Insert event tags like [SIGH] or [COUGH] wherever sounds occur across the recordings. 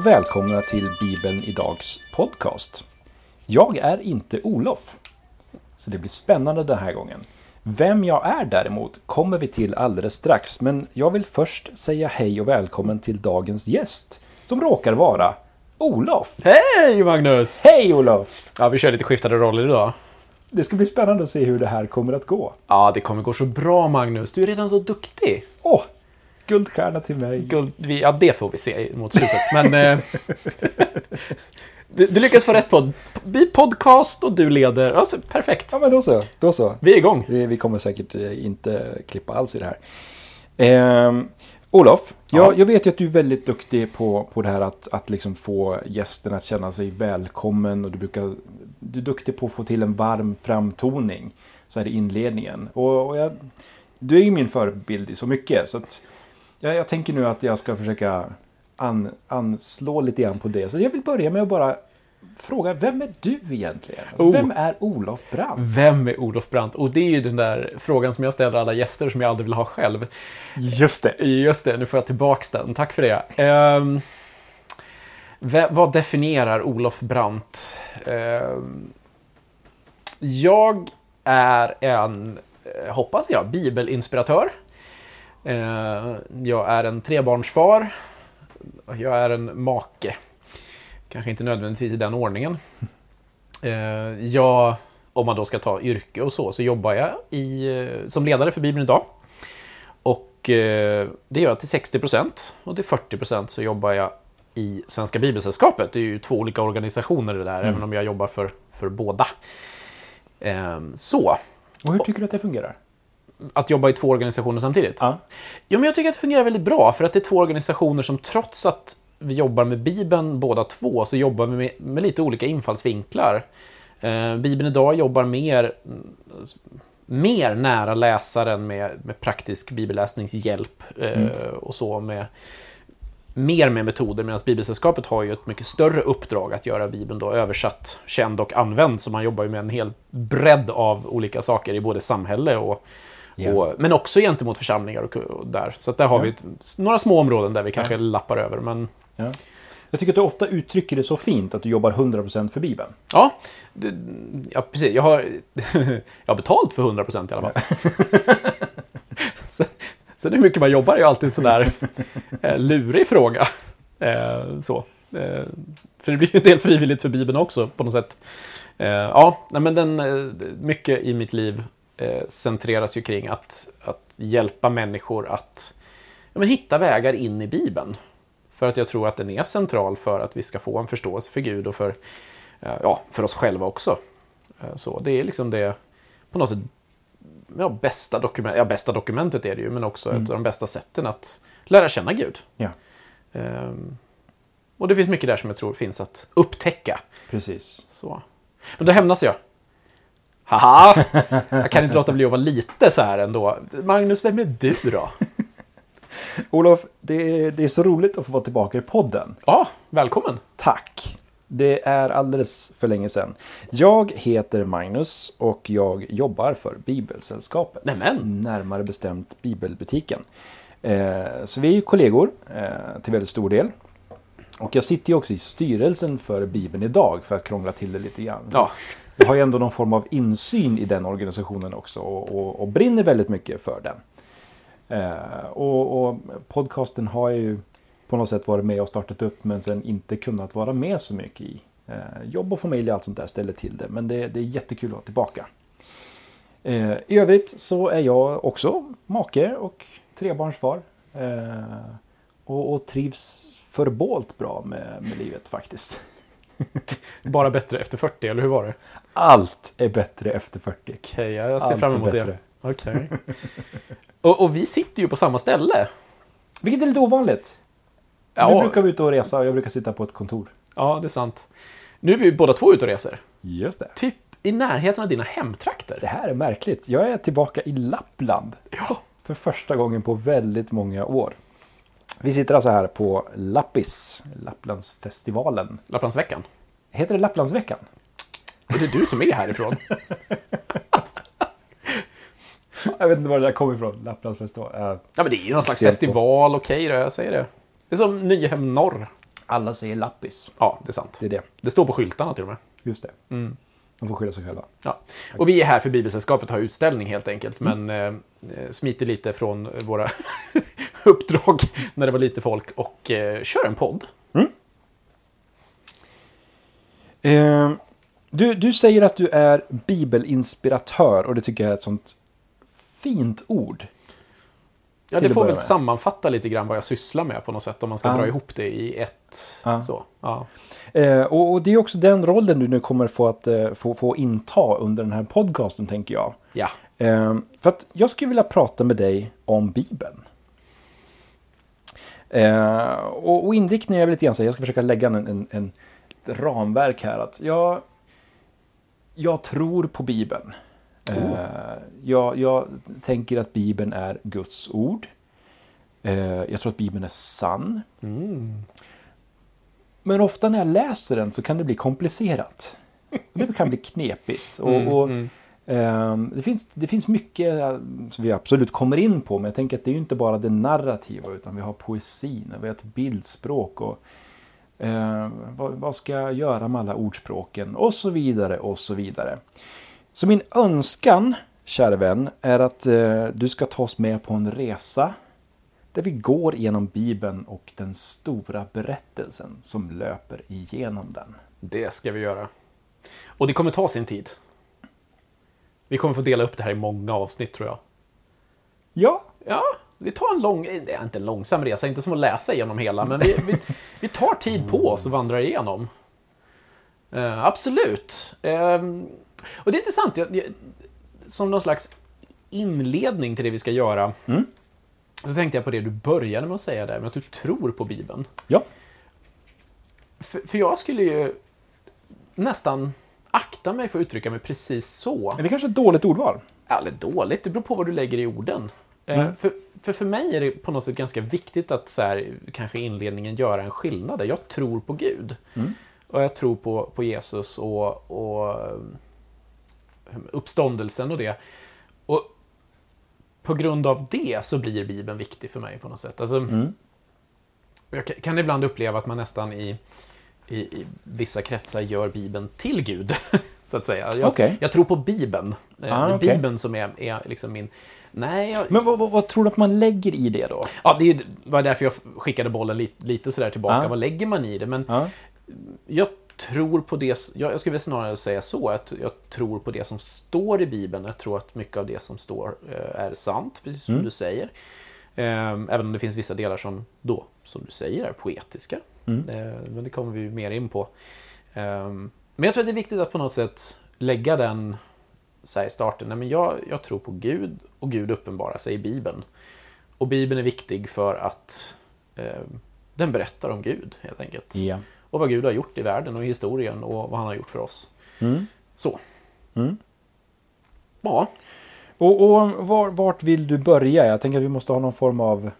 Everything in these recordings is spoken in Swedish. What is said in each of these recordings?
Och välkomna till Bibeln Idags podcast. Jag är inte Olof, så det blir spännande den här gången. Vem jag är däremot kommer vi till alldeles strax, men jag vill först säga hej och välkommen till dagens gäst, som råkar vara Olof. Hej Magnus! Hej Olof! Ja, vi kör lite skiftade roller idag. Det ska bli spännande att se hur det här kommer att gå. Ja, det kommer gå så bra Magnus. Du är redan så duktig. Åh, guldstjärna till mig. Guld, ja, det får vi se mot slutet. Men eh, du, du lyckas få rätt på Vi podcast och du leder. Alltså, perfekt. Ja, men då så. Då så. Vi är igång. Vi, vi kommer säkert eh, inte klippa alls i det här. Ehm, Olof, jag, Ja. jag vet ju att du är väldigt duktig på, på det här att, att liksom få gästen att känna sig välkommen och du, brukar, du är duktig på att få till en varm framtoning så här i inledningen. Och, och jag, du är ju min förebild i så mycket så att jag, jag tänker nu att jag ska försöka an, anslå lite grann på det. Så jag vill börja med att bara fråga, vem är du egentligen? Oh. Vem är Olof Brandt? Vem är Olof Brandt? Och det är ju den där frågan som jag ställer alla gäster som jag aldrig vill ha själv. Just det. Just det, nu får jag tillbaks den. Tack för det. Ve- vad definierar Olof Brandt? Ehm, jag är en, eh, hoppas jag, bibelinspiratör. Eh, jag är en trebarnsfar. Jag är en make. Kanske inte nödvändigtvis i den ordningen. Eh, jag, om man då ska ta yrke och så, så jobbar jag i, eh, som ledare för Bibeln idag. Och det gör jag till 60% och till 40% så jobbar jag i Svenska Bibelsällskapet. Det är ju två olika organisationer det där, även om jag jobbar för, för båda. Så, Och hur tycker du att det fungerar? Att jobba i två organisationer samtidigt. Ja. Jo, men jag tycker att det fungerar väldigt bra, för att det är två organisationer som trots att vi jobbar med Bibeln båda två, så jobbar vi med, med lite olika infallsvinklar. Eh, Bibeln idag jobbar mer, mer nära läsaren med, med praktisk bibelläsningshjälp eh, och så med mer med metoder, medan Bibelsällskapet har ju ett mycket större uppdrag att göra Bibeln då översatt, känd och använd, så man jobbar ju med en hel bredd av olika saker i både samhälle och, Ja. och men också gentemot församlingar och, och där. Så där har Ja. vi ett, några små områden där vi kanske lappar över, men Ja. Jag tycker att du ofta uttrycker det så fint att du jobbar 100% för Bibeln. ja, det, ja precis. Jag har, [LAUGHS] jag har betalt för 100% i alla fall. [LAUGHS] så, sen hur mycket man jobbar är ju alltid en sån där [LAUGHS] eh, lurig fråga. Eh, så. Eh, för det blir ju en del frivilligt för Bibeln också på något sätt. Eh, ja, men den, eh, mycket i mitt liv eh, centreras ju kring att, att hjälpa människor att ja, men hitta vägar in i Bibeln. För att jag tror att den är central för att vi ska få en förståelse för Gud och för, eh, ja, för oss själva också. Eh, Så det är liksom det, på något sätt, ja, bästa, dokument, ja, bästa dokumentet är det ju, men också ett av de bästa sätten att lära känna Gud. Ja, Ehm, och det finns mycket där som jag tror finns att upptäcka. precis. Så. Men då hämnas jag. Haha! Jag kan inte låta bli att vara lite så här ändå. Magnus, vem är du då? [LAUGHS] Olof, det är, det är så roligt att få vara tillbaka i podden. Ja, välkommen! Tack! Det är alldeles för länge sedan. Jag heter Magnus och jag jobbar för Bibelsällskapet. Nämen! Närmare bestämt Bibelbutiken. Eh, så vi är ju kollegor eh, till väldigt stor del. Och jag sitter ju också i styrelsen för Bibeln idag för att krångla till det lite grann. Ja, jag har ju ändå någon form av insyn i den organisationen också och, och, och brinner väldigt mycket för den. Eh, och, och podcasten har jag ju på något sätt varit med och startat upp men sen inte kunnat vara med så mycket i. Eh, jobb och familj och allt sånt där ställer till det men det, det är jättekul att vara tillbaka. Eh, I övrigt så är jag också make och trebarnsfar. Eh, och, och trivs förbålt bra med, med livet faktiskt. [LAUGHS] bara bättre efter 40, eller hur var det? Allt är bättre efter 40. Okej, ja, jag ser Allt fram emot det. Okej. och, och vi sitter ju på samma ställe. Vilket är lite ovanligt. Ja, brukar vara ute och resa och jag brukar sitta på ett kontor. ja, det är sant. Nu är vi båda två ute och reser. Just det. Typ i närheten av dina hemtrakter. Det här är märkligt. Jag är tillbaka i Lappland Ja, för första gången på väldigt många år. Vi sitter alltså här på Lappis, Lapplandsfestivalen. Lapplandsveckan. Heter det Lapplandsveckan? Och det är du som är härifrån. Jag vet inte var det där kommer ifrån. Lapplandsfestival. Uh, Ja, men det är ju någon slags festival, okej då, jag säger det. Det är som Nyhem Norr. Alla säger lappis. Ja, det är sant. Det är det. Det står på skyltarna till och med. Just det. De får skylla sig själva. Ja. Och vi är här för Bibelsällskapet har utställning helt enkelt, men eh, smiter lite från våra [LAUGHS] uppdrag när det var lite folk och eh, kör en podd. Eh, du, du säger att du är bibelinspiratör och det tycker jag är ett sånt fint ord. Ja, det får väl med. sammanfatta lite grann vad jag sysslar med på något sätt, om man ska Ja. dra ihop det i ett. Ja. Så, ja. Eh, och, och det är också den rollen du nu kommer få, att, eh, få, få inta under den här podcasten, tänker jag. ja. Eh, för att jag skulle vilja prata med dig om Bibeln. Eh, och, och inriktningen är väl lite grann så här, jag ska försöka lägga en, en, en ramverk här. Att jag, jag tror på Bibeln. Eh, jag, jag tänker att Bibeln är Guds ord. Eh, jag tror att Bibeln är sann. Mm. Men ofta när jag läser den så kan det bli komplicerat. Det kan bli knepigt. Och, Mm, och, mm. ehm, det, finns, det finns mycket eh, som vi absolut kommer in på, men jag tänker att det är inte bara det narrativa, utan vi har poesin, och vi har ett bildspråk och eh, vad, vad ska jag göra med alla ordspråken och så vidare och så vidare. Så min önskan, kära vän, är att eh, du ska ta oss med på en resa där vi går genom Bibeln och den stora berättelsen som löper igenom den. Det ska vi göra. Och det kommer ta sin tid. Vi kommer få dela upp det här i många avsnitt tror jag. Ja, Ja, vi tar en lång, det är inte en långsam resa, inte som att läsa igenom hela, men vi, vi, vi tar tid på oss och vandrar igenom. Eh, absolut. Ehm, och det är intressant, jag, jag, som någon slags inledning till det vi ska göra, så tänkte jag på det du började med att säga där, med att du tror på Bibeln. ja, För, för jag skulle ju nästan akta mig för att uttrycka mig precis så. är det kanske ett dåligt ordval? Eller dåligt, det beror på vad du lägger i orden. Eh, Mm. För, för, för mig är det på något sätt ganska viktigt att så här, kanske i inledningen göra en skillnad. där. Jag tror på Gud. Mm. Och jag tror på, på Jesus och, och uppståndelsen och det. Och på grund av det så blir Bibeln viktig för mig på något sätt. Alltså, Mm. Jag kan- ibland uppleva att man nästan i, i, i vissa kretsar gör Bibeln till Gud. [LAUGHS] Så att säga. Jag, Okej. jag tror på Bibeln. Eh, Ah, okej. Bibeln som är, är liksom min... Nej, jag, Men vad, vad, vad tror du att man lägger i det då? ja, det var därför jag skickade bollen lite, lite sådär tillbaka. Ah. Vad lägger man i det? Men Ja. jag tror på det... Jag, skulle snarare säga så, att jag tror på det som står i Bibeln. Jag tror att mycket av det som står eh, är sant, precis som Mm. du säger. Eh, Även om det finns vissa delar som då, som du säger, är poetiska. Mm. Eh, Men det kommer vi mer in på. Eh, Men jag tror att det är viktigt att på något sätt lägga den så i starten. Nej, men jag, jag tror på Gud och Gud uppenbarar sig i Bibeln. Och Bibeln är viktig för att eh, den berättar om Gud, helt enkelt. Ja. Och vad Gud har gjort i världen och i historien och vad han har gjort för oss. Mm. Så. Mm. Ja, Och, och var, vart vill du börja? Jag tänker att vi måste ha någon form av,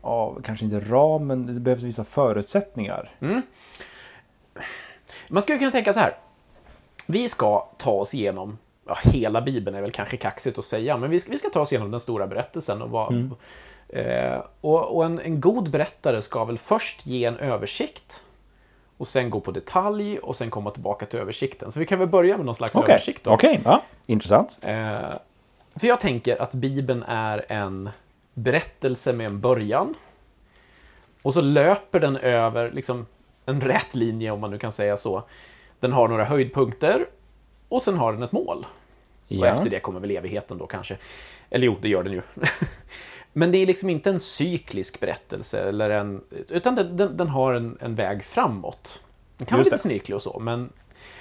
av kanske inte ram, men det behövs vissa förutsättningar. Mm. Man skulle kunna tänka så här. Vi ska ta oss igenom, ja, hela Bibeln är väl kanske kaxigt att säga, men vi ska, vi ska ta oss igenom den stora berättelsen. Och, vad, eh, och, och en, en god berättare ska väl först ge en översikt och sen gå på detalj och sen komma tillbaka till översikten. Så vi kan väl börja med någon slags Okej, översikt. Okej, ja, intressant. Eh, för jag tänker att Bibeln är en berättelse med en början. Och så löper den över liksom, en rät linje, om man nu kan säga så. Den har några höjdpunkter och sen har den ett mål. Och Ja. efter det kommer väl evigheten då kanske. Eller jo, det gör den ju. [LAUGHS] Men det är liksom inte en cyklisk berättelse, eller en, utan den, den, den har en, en väg framåt. Den kan vara Just lite det. snirklig och så, men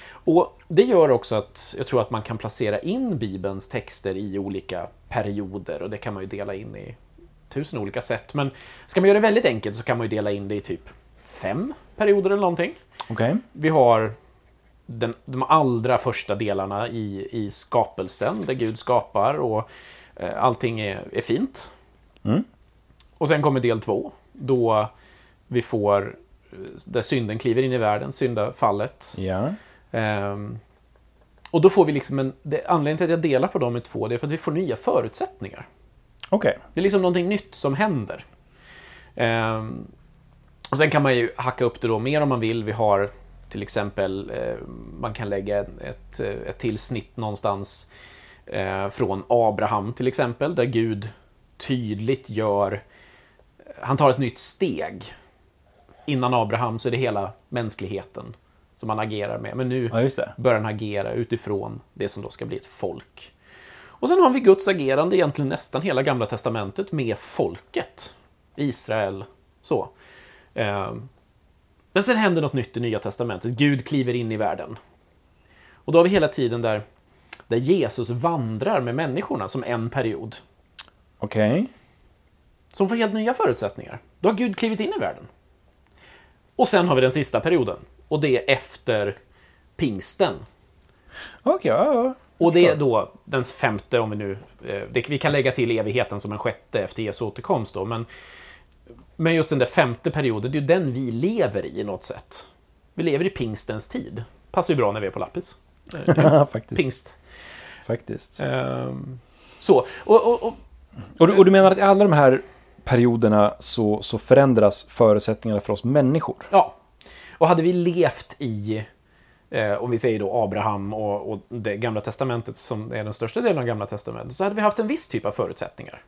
och det gör också att jag tror att man kan placera in Bibelns texter i olika perioder och det kan man ju dela in i tusen olika sätt. Men ska man göra det väldigt enkelt så kan man ju dela in det i typ fem perioder eller någonting. Okej. Vi har den, de allra första delarna i, i skapelsen där Gud skapar och eh, allting är, är fint. Mm. Och sen kommer del två då vi får eh, där synden kliver in i världen, syndafallet. Ja. Ehm, och då får vi liksom en... Det, anledningen till att jag delar på dem i två, det är för att vi får nya förutsättningar. Okej. Det är liksom någonting nytt som händer. Ehm, Och sen kan man ju hacka upp det då mer om man vill. Vi har till exempel, eh, man kan lägga ett, ett till snitt någonstans eh, från Abraham till exempel, där Gud tydligt gör, han tar ett nytt steg. Innan Abraham så är det hela mänskligheten som han agerar med. Men nu Ja, börjar han agera utifrån det som då ska bli ett folk. Och sen har vi Guds agerande egentligen nästan hela Gamla Testamentet med folket. Israel, så. Eh, Men sen händer något nytt i Nya Testamentet. Gud kliver in i världen. Och då har vi hela tiden där, där Jesus vandrar med människorna som en period. Okej. Som får helt nya förutsättningar. Då har Gud klivit in i världen. Och sen har vi den sista perioden. Och det är efter pingsten. Okej, ja, ja. Och det är då den femte, om vi nu... eh, Det, vi kan lägga till evigheten som en sjätte efter Jesu återkomst då, men... Men just den där femte perioden, det är ju den vi lever i, i något sätt. Vi lever i pingstens tid. Passar ju bra när vi är på lappis. [LAUGHS] Eh, faktiskt. Pingst. faktiskt. Ehm, så, och, och, och Och, du, och du menar att i alla de här perioderna så, så förändras förutsättningarna för oss människor? Ja. Och hade vi levt i, eh, om vi säger då Abraham och, och det gamla testamentet som är den största delen av gamla testamentet, så hade vi haft en viss typ av förutsättningar.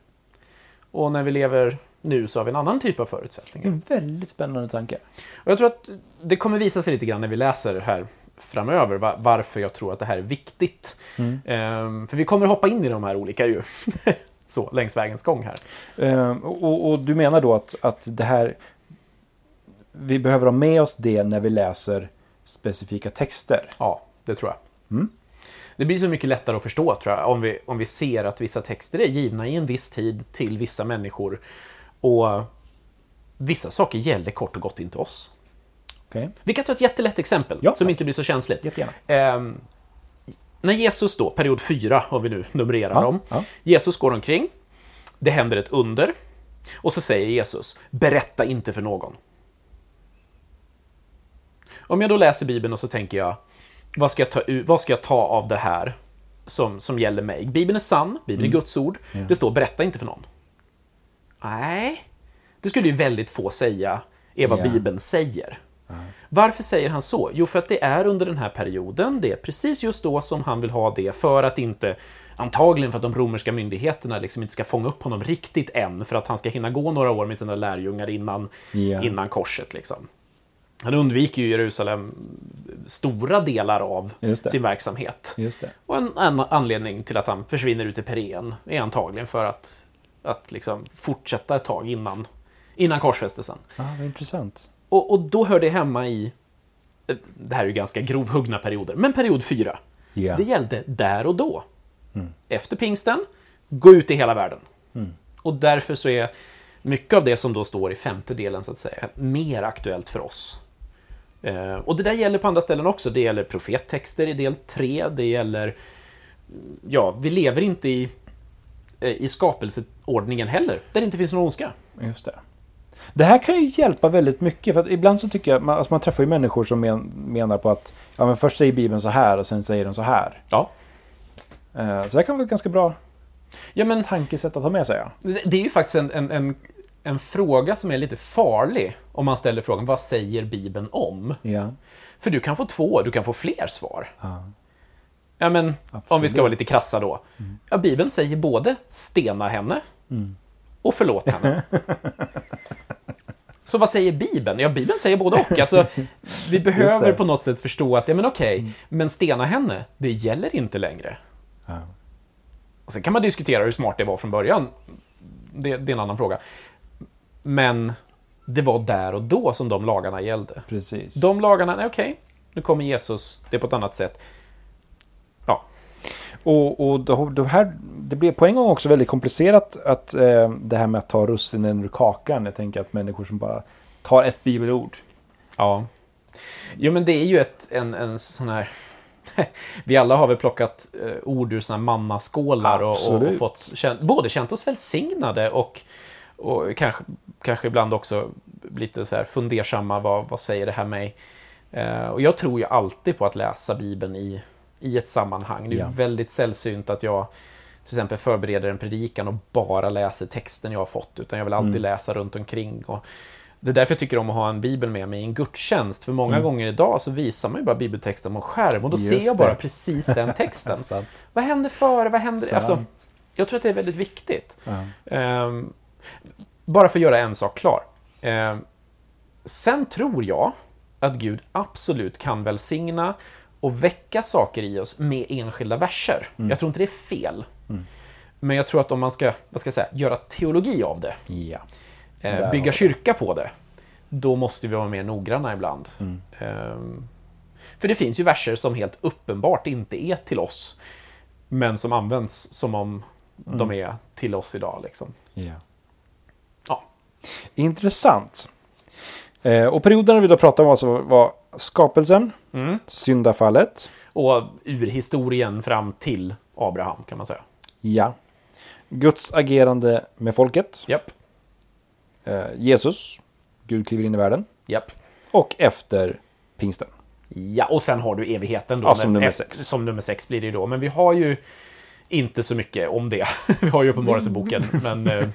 Och när vi lever nu så har vi en annan typ av förutsättningar. En väldigt spännande tanke. Och jag tror att det kommer visa sig lite grann när vi läser här framöver va- varför jag tror att det här är viktigt. Ehm, för vi kommer hoppa in i de här olika ju. [LAUGHS] så, längs vägens gång här. Eh, och, och du menar då att, att det här... Vi behöver ha med oss det när vi läser specifika texter. Ja, det tror jag. Mm. Det blir så mycket lättare att förstå tror jag, om vi, om vi ser att vissa texter är givna i en viss tid till vissa människor och vissa saker gäller kort och gott inte oss. Okej? Vi kan ta ett jättelätt exempel Ja, som inte blir så känsligt. Jättegärna. Ehm, när Jesus då, period 4, om vi nu numrerar Ja, dem, ja. Jesus går omkring, det händer ett under, och så säger Jesus, berätta inte för någon. Om jag då läser Bibeln och så tänker jag, vad ska jag ta, vad ska jag ta av det här som, som gäller mig? Bibeln är sann, Bibeln Mm. är Guds ord, det står berätta inte för någon. Nej, det skulle ju väldigt få säga, är vad Ja. Bibeln säger. Varför säger han så? Jo, för att det är under den här perioden, det är precis just då som han vill ha det, för att inte, antagligen för att de romerska myndigheterna liksom inte ska fånga upp honom riktigt än, för att han ska hinna gå några år med sina lärjungar innan, Ja. innan korset. Liksom. Han undviker ju Jerusalem stora delar av sin verksamhet. Och en annan anledning till att han försvinner ut i Perén är antagligen för att, att liksom fortsätta ett tag innan, innan korsfästelsen. Ah, vad intressant. Och, och då hör det hemma i, eh, det här är ju ganska grovhuggna perioder, men period fyra. Ja. Det gällde där och då. Efter pingsten, gå ut i hela världen. Och därför så är mycket av det som då står i femte delen, så att säga, mer aktuellt för oss. Eh, och det där gäller på andra ställen också. Det gäller profettexter i del 3, det gäller... Ja, vi lever inte i, eh, i skapelseordningen heller, där det inte finns någon ondska. Just det. Det här kan ju hjälpa väldigt mycket. För ibland så tycker jag, man, alltså man träffar ju människor som men, menar på att ja, men först säger Bibeln så här och sen säger den så här. Ja. Eh, så det kan vara ett ganska bra Ja, men tankesätt att ha med sig. Ja. Det är ju faktiskt en, en, en, en fråga som är lite farlig om man ställer frågan vad säger Bibeln om? Ja. För du kan få två, du kan få fler svar. Ja. Ja, men om vi Absolut. ska vara lite krassa då. Ja, Bibeln säger både stena henne och förlåt henne. [LAUGHS] Så vad säger Bibeln? Ja, Bibeln säger både och. Alltså, [LAUGHS] vi behöver på något sätt förstå att, ja men okej, men stena henne, det gäller inte längre. Ja. Och sen kan man diskutera hur smart det var från början. Det, det är en annan fråga. Men det var där och då som de lagarna gällde. Precis. De lagarna, okej, nu kommer Jesus, det är på ett annat sätt. Och, och då, då här, det blir på en gång också väldigt komplicerat att eh, det här med att ta russinen ur kakan. Jag tänker att människor som bara tar ett bibelord. ja. Jo, men det är ju ett, en, en sån här... [LAUGHS] Vi alla har väl plockat eh, ord ur såna här mannaskålar och, och, och fått känt, både känt oss välsignade och, och kanske, kanske ibland också lite så här fundersamma, vad, vad säger det här mig? Eh, och jag tror ju alltid på att läsa Bibeln i, i ett sammanhang. Det är Ja. väldigt sällsynt att jag till exempel förbereder en predikan och bara läser texten jag har fått, utan jag vill alltid Mm. läsa runt omkring. Och, Det är därför jag tycker om att ha en bibel med mig i en gudstjänst. För många gånger idag så visar man ju bara bibeltexten på en skärm och då Just ser jag det. bara precis den texten. [LAUGHS] Vad händer före? Vad händer? Alltså, jag tror att det är väldigt viktigt. Ja. Ehm, bara för att göra en sak klar. Ehm, sen tror jag att Gud absolut kan välsigna och väcka saker i oss med enskilda verser. Jag tror inte det är fel. Men jag tror att om man ska, vad ska jag säga, göra teologi av det, Ja. eh, bygga kyrka på det, då måste vi vara mer noggranna ibland. Ehm, för det finns ju verser som helt uppenbart inte är till oss, men som används som om de är till oss idag. Liksom. ja. Ja. Intressant. Eh, och perioderna vi då pratade om alltså var skapelsen, Mm. syndafallet, Och ur historien fram till Abraham, kan man säga. ja. Guds agerande med folket, Japp. eh, Jesus, Gud kliver in i världen, Japp. och efter pingsten. Ja, och sen har du evigheten då. Ja, som nummer sex. Som nummer sex blir det ju då. Men vi har ju inte så mycket om det. [LAUGHS] vi har ju Uppenbarelseboken, [LAUGHS] men eh,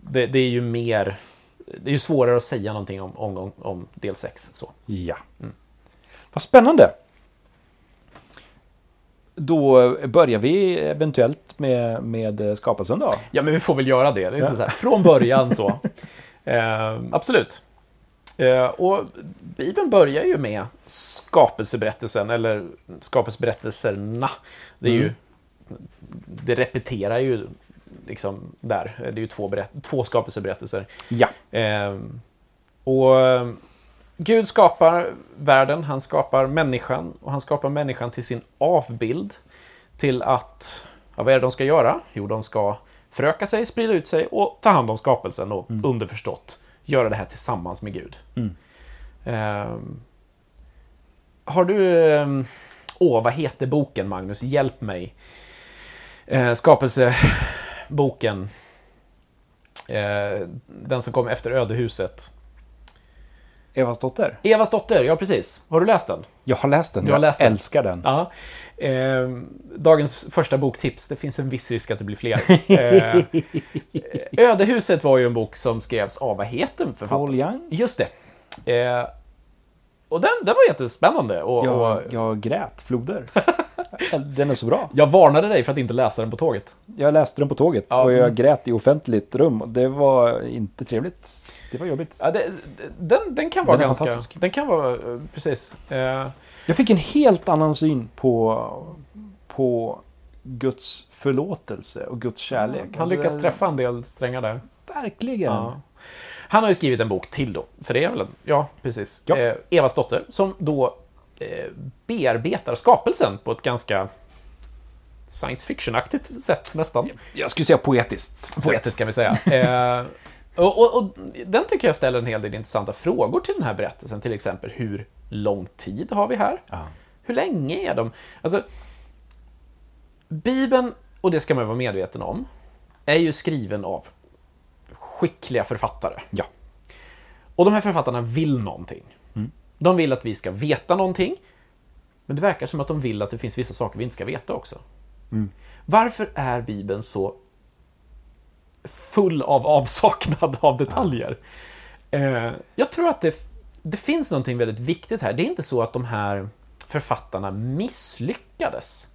det, det är ju mer... Det är ju svårare att säga någonting om, om, om, del 6. Så. Ja. Vad spännande. Då börjar vi eventuellt med, med skapelsen då. Ja, men vi får väl göra det. det så här, från början så. [LAUGHS] Eh, absolut. Eh, och Bibeln börjar ju med skapelseberättelsen, eller skapelseberättelserna. Det är ju... Det repeterar ju liksom där. Det är ju två, två skapelseberättelser. Ja. Eh, och eh, Gud skapar världen, han skapar människan och han skapar människan till sin avbild. Till att, ja, vad är det de ska göra? Jo, de ska föröka sig, sprida ut sig och ta hand om skapelsen och underförstått göra det här tillsammans med Gud. Mm. Eh, har du... eh, Åh, vad heter boken, Magnus? Hjälp mig. Eh, skapelseboken. Eh, den som kom efter ödehuset. Evas dotter. Evas dotter, ja precis. Har du läst den? Jag har läst den. Du har jag läst den. älskar den. Ja. Eh, dagens första boktips. Det finns en viss risk att det blir fler. [LAUGHS] Eh, ödehuset var ju en bok som skrevs av, vad heter författaren? Paul Young. Just det. Eh, och den, den var jättespännande. Och, och Jag, jag grät floder. [LAUGHS] den är så bra. jag varnade dig för att inte läsa den på tåget. Jag läste den på tåget Ja. och jag grät i offentligt rum. och Det var inte trevligt. Det var jobbigt. Ja, det, den, den kan vara Den ganska... fantastisk. Den kan vara, eh, precis. Eh, Jag fick en helt annan syn på, på Guds förlåtelse och Guds kärlek. han Alltså, lyckas träffa en del strängar där. Verkligen. Ja. Han har ju skrivit en bok till då, för det är väl en, ja precis. Ja. Eh, Evas dotter, som då eh, bearbetar skapelsen på ett ganska science fiction-aktigt sätt nästan. Jag skulle säga poetiskt. Poetiskt kan vi säga. [LAUGHS] Eh, och, och, och den tycker jag ställer en hel del intressanta frågor till den här berättelsen. Till exempel, hur lång tid har vi här? Ja. Hur länge är de? Alltså, Bibeln, och det ska man vara medveten om, är ju skriven av skickliga författare. Ja. Och de här författarna vill någonting. De vill att vi ska veta någonting, men det verkar som att de vill att det finns vissa saker vi inte ska veta också. Varför är Bibeln så full av avsaknad av detaljer? Eh, jag tror att det, det finns någonting väldigt viktigt här. Det är inte så att de här författarna misslyckades.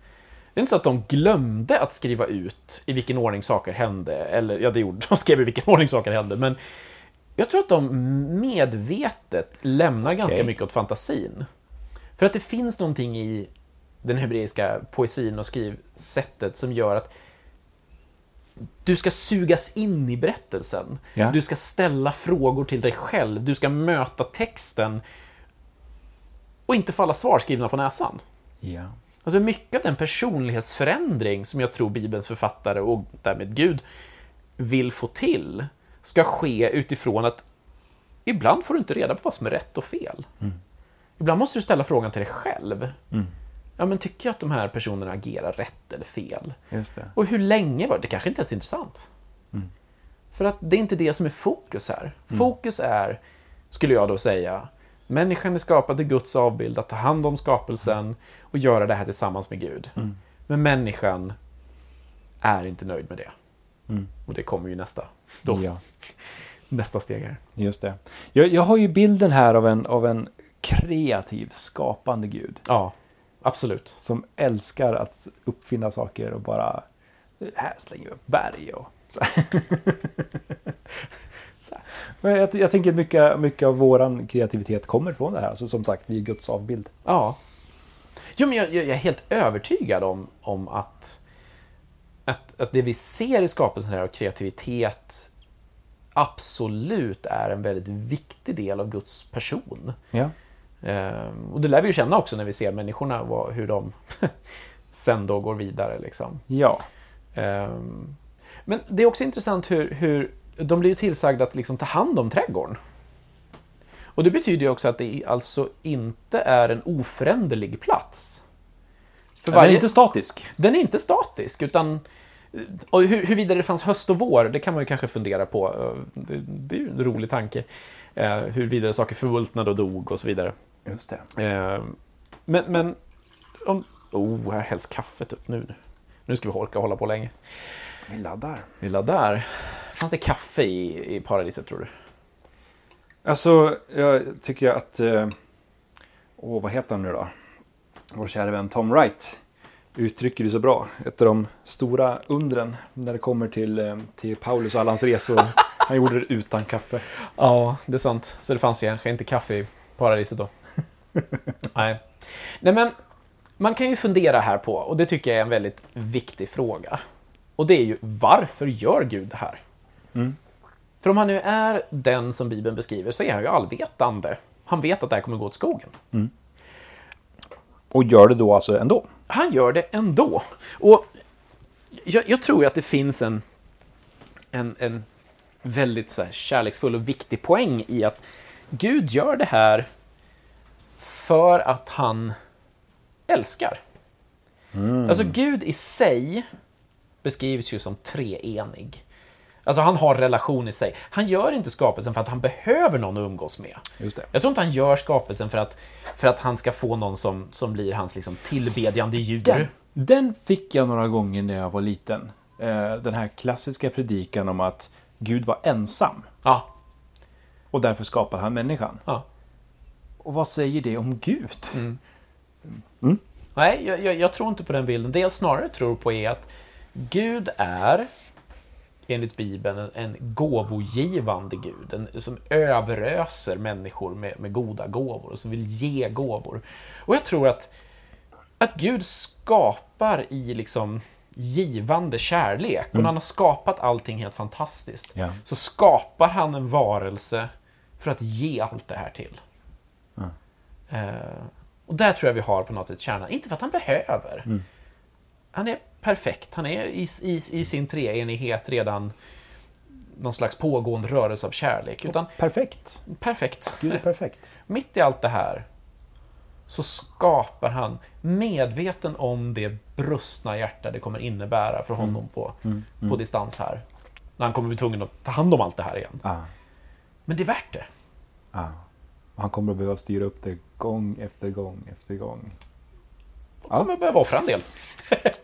Det är inte så att de glömde att skriva ut i vilken ordning saker hände, eller ja, det gjorde [LAUGHS] de, skrev i vilken ordning saker hände, men jag tror att de medvetet lämnar ganska mycket åt fantasin. För att det finns någonting i den hebreiska poesin och skrivsättet som gör att du ska sugas in i berättelsen. Ja. Du ska ställa frågor till dig själv. Du ska möta texten och inte få alla svar skrivna på näsan. Ja. Alltså mycket av den personlighetsförändring som jag tror Bibelns författare och därmed Gud vill få till ska ske utifrån att ibland får du inte reda på vad som är rätt och fel. Ibland måste du ställa frågan till dig själv. Ja, men tycker jag att de här personerna agerar rätt eller fel? Och hur länge var det? Det kanske inte ens är intressant. För att det är inte det som är fokus här. Fokus är, skulle jag då säga, människan är skapad i Guds avbild, att ta hand om skapelsen och göra det här tillsammans med Gud. Men människan är inte nöjd med det. Och det kommer ju nästa. Då. Ja. [LAUGHS] nästa steg här. Just det. Jag, jag har ju bilden här av en, av en kreativ, skapande gud. Ja, absolut. Som älskar att uppfinna saker och bara... Här slänger vi upp berg och... Så. [LAUGHS] Men jag, jag tänker mycket, mycket av våran kreativitet kommer från det här. Alltså som sagt, vi är Guds avbild. Ja. Jo, men jag, jag är helt övertygad om, om att, att, att det vi ser i skapelsen här av kreativitet absolut är en väldigt viktig del av Guds person. Ja. Ehm, och det lär vi ju känna också när vi ser människorna, vad, hur de [LAUGHS] sen då går vidare. Liksom. Ja. Ehm, men det är också intressant hur, hur de blir ju tillsagda att liksom ta hand om trädgården. Och det betyder ju också att det alltså inte är en oföränderlig plats. För Den är inte statisk. den är inte statisk, utan och hur, huruvida det fanns höst och vår, det kan man ju kanske fundera på. Det, det är ju en rolig tanke. Eh, huruvida saker förmultnade och dog och så vidare. Just det. Eh, men, men om... Oh, här hälls kaffet upp nu. Nu ska vi orka hålla på länge. Vi laddar. Vi laddar. Fanns det kaffe i, i paradiset, tror du? Alltså, jag tycker att... eh, Åh, vad heter han nu då? Vår kära vän Tom Wright uttrycker det så bra. Ett av de stora undren när det kommer till, eh, till Paulus och alla hans resor. [LAUGHS] Han gjorde det utan kaffe. Ja, det är sant. Så det fanns ju kanske inte kaffe i paradiset då. [LAUGHS] Nej. Nej, men man kan ju fundera här på, och det tycker jag är en väldigt viktig fråga. Och det är ju, varför gör Gud det här? Mm. För om han nu är den som Bibeln beskriver så är han ju allvetande. Han vet att det här kommer gå åt skogen. Och gör det då alltså ändå. Han gör det ändå. Och jag, jag tror att det finns en, en, en väldigt så här kärleksfull och viktig poäng i att Gud gör det här för att han älskar. Alltså Gud i sig beskrivs ju som treenig. Alltså han har relation i sig. Han gör inte skapelsen för att han behöver någon att umgås med. Just det. Jag tror inte han gör skapelsen för att, för att han ska få någon som, som blir hans liksom, tillbedjande djur. Den, den fick jag några gånger när jag var liten. Eh, Den här klassiska predikan om att Gud var ensam. Ja, Och därför skapade han människan. ja. Och vad säger det om Gud? Nej, jag, jag, jag tror inte på den bilden. Det jag snarare tror på är att Gud är, enligt Bibeln, en, en gåvogivande Gud. En, som överöser människor med, med goda gåvor och som vill ge gåvor. Och jag tror att, att Gud skapar i liksom givande kärlek. Och när han har skapat allting helt fantastiskt Ja. så skapar han en varelse för att ge allt det här till. Eh, och där tror jag vi har på något sätt kärnan. Inte för att han behöver. Han är perfekt. Han är i, i, i sin treenighet redan någon slags pågående rörelse av kärlek. Utan Perfekt. perfekt. Gud är perfekt. Mitt i allt det här så skapar han, medveten om det brustna hjärta det kommer innebära för honom på, på distans här. När han kommer bli tvungen att ta hand om allt det här igen. Ah, Men det är värt det. ah. Och han kommer att behöva styra upp det gång efter gång efter gång. Det kommer jag behöva offra en del.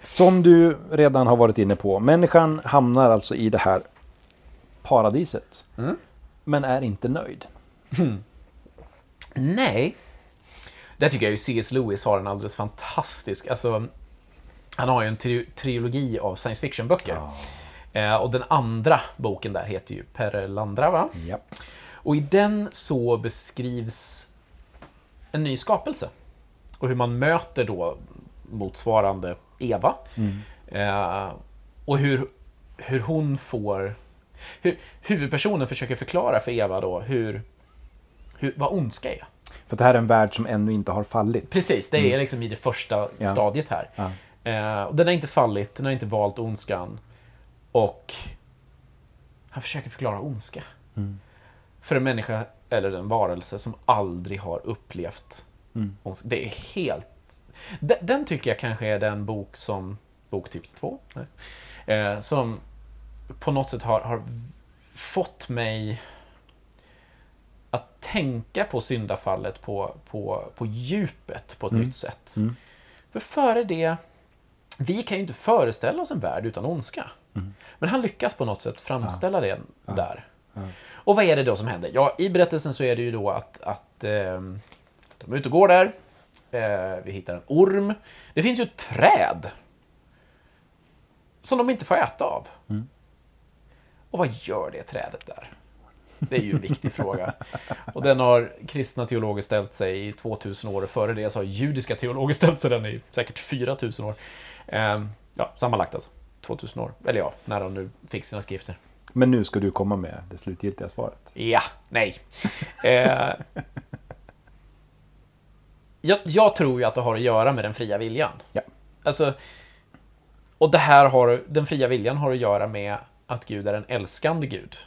Som du redan har varit inne på. Människan hamnar alltså i det här paradiset. Mm. Men är inte nöjd. Nej. Där tycker jag ju C.S. Lewis har en alldeles fantastisk... Alltså, han har ju en tri trilogi av science fiction-böcker. Eh, och den andra boken där heter ju Perelandra, va? Ja. Och i den så beskrivs en ny skapelse. Och hur man möter då motsvarande Eva. Eh, och hur, hur hon får... Hur huvudpersonen försöker förklara för Eva då hur, hur, vad ondska är. För det här är en värld som ännu inte har fallit. Precis, det är liksom i det första Ja. stadiet här. Ja. Eh, och den har inte fallit, den har inte valt ondskan. Och han försöker förklara ondska. För en människa eller en varelse som aldrig har upplevt ondska. Det är helt... Den, den tycker jag kanske är den bok som, boktips två, eh, som på något sätt har, har fått mig att tänka på syndafallet på, på, på djupet på ett nytt sätt. För före det, vi kan ju inte föreställa oss en värld utan ondska. Men han lyckas på något sätt framställa det där. Och vad är det då som händer? Ja, i berättelsen så är det ju då att, att eh, de är ute och går där. Eh, vi hittar en orm. Det finns ju träd. Som de inte får äta av. Och vad gör det trädet där? Det är ju en viktig [LAUGHS] fråga. Och den har kristna teologer ställt sig i 2000 år. och Före det så har judiska teologer ställt sig den i säkert 4000 år. Eh, ja, sammanlagt alltså. 2000 år. Eller ja, när de nu fick sina skrifter. Men nu ska du komma med det slutgiltiga svaret. Ja, nej. Eh, jag, jag tror ju att det har att göra med den fria viljan. Ja. Alltså, och det här har, den fria viljan har att göra med att Gud är en älskande Gud.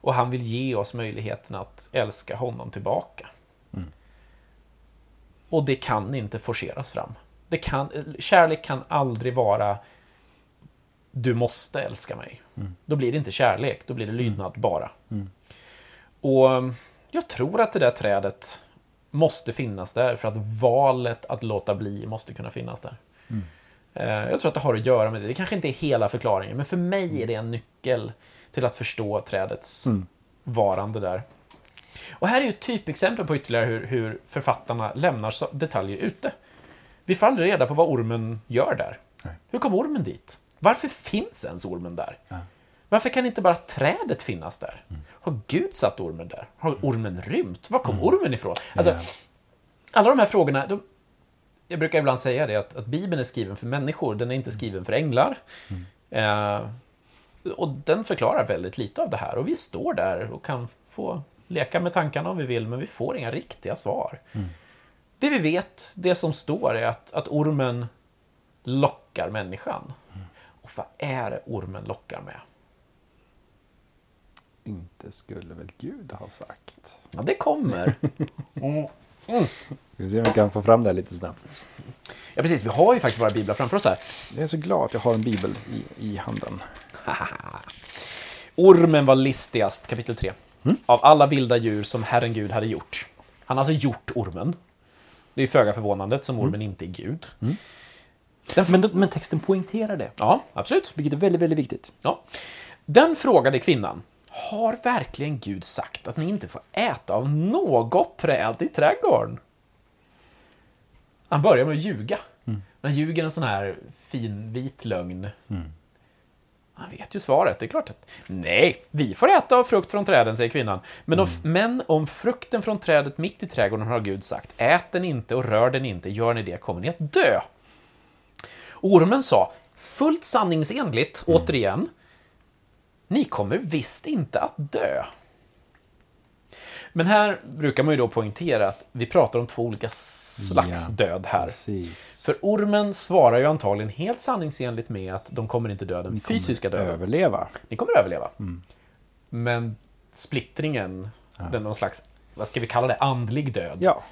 Och han vill ge oss möjligheten att älska honom tillbaka. Och det kan inte forceras fram. Det kan, kärlek kan aldrig vara du måste älska mig. Då blir det inte kärlek, då blir det lydnad bara. Och jag tror att det där trädet måste finnas där för att valet att låta bli måste kunna finnas där. Eh, Jag tror att det har att göra med det. Det kanske inte är hela förklaringen, men för mig är det en nyckel till att förstå trädets varande där. Och här är ju ett typexempel på ytterligare hur, hur författarna lämnar detaljer ute. Vi får aldrig reda på vad ormen gör där. Nej. Hur kom ormen dit? Varför finns ens ormen där? Varför kan inte bara trädet finnas där? Har Gud satt ormen där? Har ormen rymt? Var kom ormen ifrån? Alltså, alla de här frågorna, de, jag brukar ibland säga det att, att Bibeln är skriven för människor, den är inte skriven för änglar. Eh, och den förklarar väldigt lite av det här. Och vi står där och kan få leka med tankarna om vi vill, men vi får inga riktiga svar. Det vi vet, det som står, är att, att ormen lockar människan. Och vad är det ormen lockar med? Inte skulle väl Gud ha sagt. Ja, det kommer. Ska vi se om vi kan få fram det här lite snabbt. Ja, precis. Vi har ju faktiskt våra biblar framför oss här. Jag är så glad att jag har en bibel i, i handen. [LAUGHS] Ormen var listigast, kapitel 3. Av alla vilda djur som Herren Gud hade gjort. Han har alltså gjort ormen. Det är föga förvånande eftersom ormen inte är Gud. Den Men, men texten poängterar det, Ja, absolut. vilket är väldigt, väldigt viktigt. Ja. Den frågade kvinnan. Har verkligen Gud sagt att ni inte får äta av något träd i trädgården? Han börjar med att ljuga. Han ljuger en sån här fin vit lögn. Han vet ju svaret, det är klart att nej, vi får äta av frukt från träden, säger kvinnan. Men, om, men om frukten från trädet mitt i trädgården har Gud sagt, ät den inte och rör den inte, gör ni det kommer ni att dö. Ormen sa, fullt sanningsenligt, återigen, ni kommer visst inte att dö. Men här brukar man ju då poängtera att vi pratar om två olika slags Ja, död här. Precis. För ormen svarar ju antagligen helt sanningsenligt med att de kommer inte dö den fysiska döden. Överleva. Ni kommer överleva. Men splittringen, den någon slags, vad ska vi kalla det, andlig död, Ja.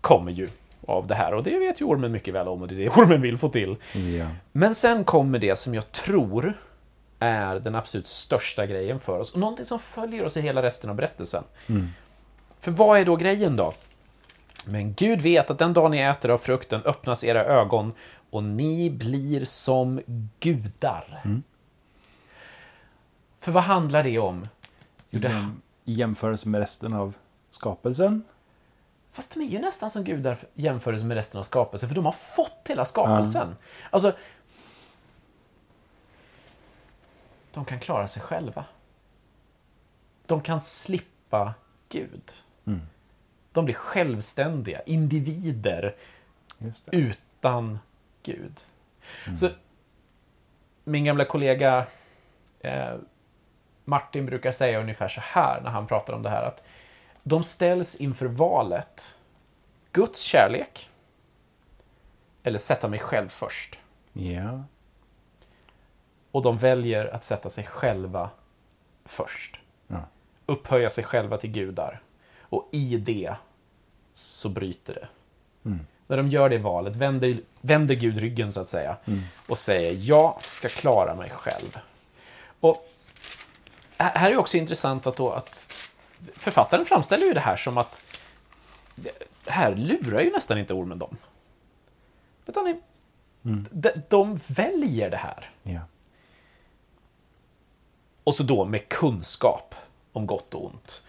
kommer ju av det här. Och det vet ju ormen mycket väl om och det är det [LAUGHS] ormen vill få till. ja. Men sen kommer det som jag tror är den absolut största grejen för oss. Och någonting som följer oss i hela resten av berättelsen. För vad är då grejen då? Men Gud vet att den dag ni äter av frukten öppnas era ögon och ni blir som gudar. För vad handlar det om? Jo, det, I jämförelse med resten av skapelsen. Fast de är ju nästan som gudar i jämförelse med resten av skapelsen, för de har fått hela skapelsen. Alltså, de kan klara sig själva. De kan slippa Gud. De blir självständiga individer utan Gud. Så min gamla kollega eh, Martin brukar säga ungefär så här när han pratar om det här att de ställs inför valet Guds kärlek eller sätta mig själv först. Ja. Och de väljer att sätta sig själva först. Ja. Upphöja sig själva till gudar. Och i det så bryter det. När de gör det valet vänder, vänder Gud ryggen så att säga. Och säger jag ska klara mig själv. Och här är också intressant att, då att författaren framställer ju det här som att det här lurar ju nästan inte ormen dem. Utan de, de, de väljer det här. ja. Och så då med kunskap om gott och ont.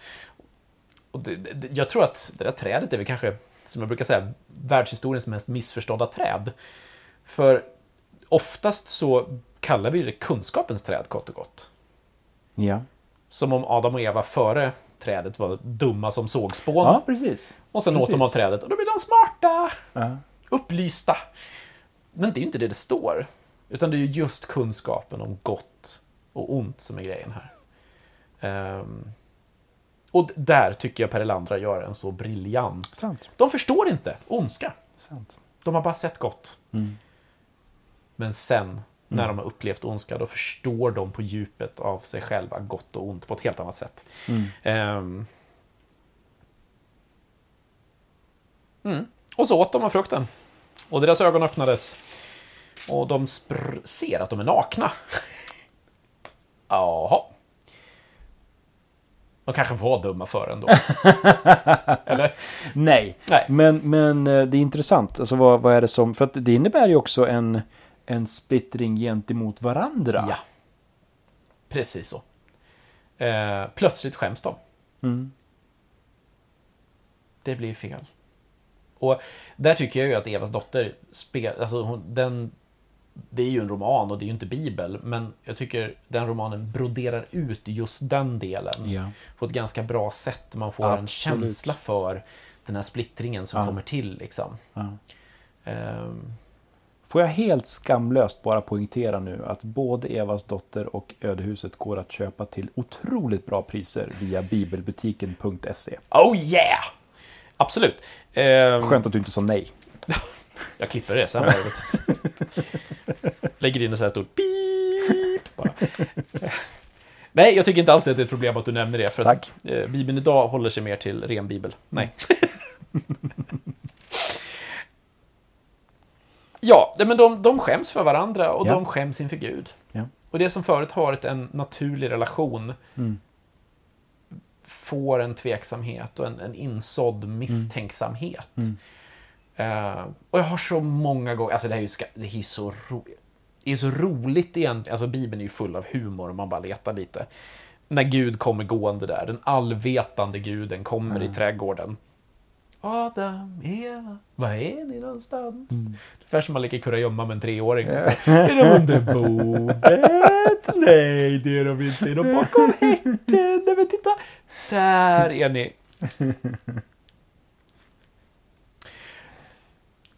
Och det, det, jag tror att det där trädet är väl kanske, som jag brukar säga, världshistoriens mest missförstådda träd. För oftast så kallar vi det kunskapens träd, kort och gott. Ja. Som om Adam och Eva före trädet var dumma som sågspån. Ja, precis. och sen åt de av precis. trädet och då blir de smarta, Ja. upplysta. Men det är ju inte det det står. Utan det är ju just kunskapen om gott och ont som är grejen här. Ehm, och där tycker jag Per Elandra gör en så briljant. Sant. De förstår inte ondska. Sant. De har bara sett gott. Mm. Men sen, när de har upplevt ondska, då förstår de på djupet av sig själva gott och ont på ett helt annat sätt. Mm. Mm. Och så åt de av frukten. Och deras ögon öppnades. Och de ser att de är nakna. Jaha. De kanske var dumma för ändå. [LAUGHS] Eller? Nej. Nej. Men, men eh, det är intressant. Alltså vad, vad är det som... För att det innebär ju också en, en splittring gentemot varandra. Ja. Precis så. Eh, plötsligt skäms de. Mm. Det blir fel. Och där tycker jag ju att Evas dotter, spel, alltså hon, den, det är ju en roman och det är ju inte bibel, men jag tycker den romanen broderar ut just den delen Ja. på ett ganska bra sätt. Man får en Absolut. känsla för den här splittringen som Ja. kommer till. Liksom. Ja. Ehm, Får jag helt skamlöst bara poängtera nu att både Evas dotter och Ödehuset går att köpa till otroligt bra priser via bibelbutiken.se. oh yeah! Absolut. Ehm, Skönt att du inte sa nej. [LAUGHS] Jag klipper det sen. [LAUGHS] Lägger in en sån här stort pip. Bara. Nej, jag tycker inte alls att det är ett problem att du nämner det. För att Tack. eh, Bibeln idag håller sig mer till ren bibel. Nej. [LAUGHS] ja, men de, de skäms för varandra och Ja. de skäms inför Gud. Ja. Och det som förut har varit en naturlig relation Mm. får en tveksamhet och en, en insådd misstänksamhet. Mm. Eh, och jag har så många gånger, alltså det här är ju, ska, det är så, ro, det är så roligt egentligen, alltså Bibeln är ju full av humor om man bara letar lite. När Gud kommer gående där, den allvetande guden kommer i trädgården. Adam, Eva, var är ni någonstans? Ungefär som man leker kurragömma med en treåring. Är de under bordet? Nej, det är de inte. Är de bakom häcken? Nej, men titta. Där är ni. [LAUGHS]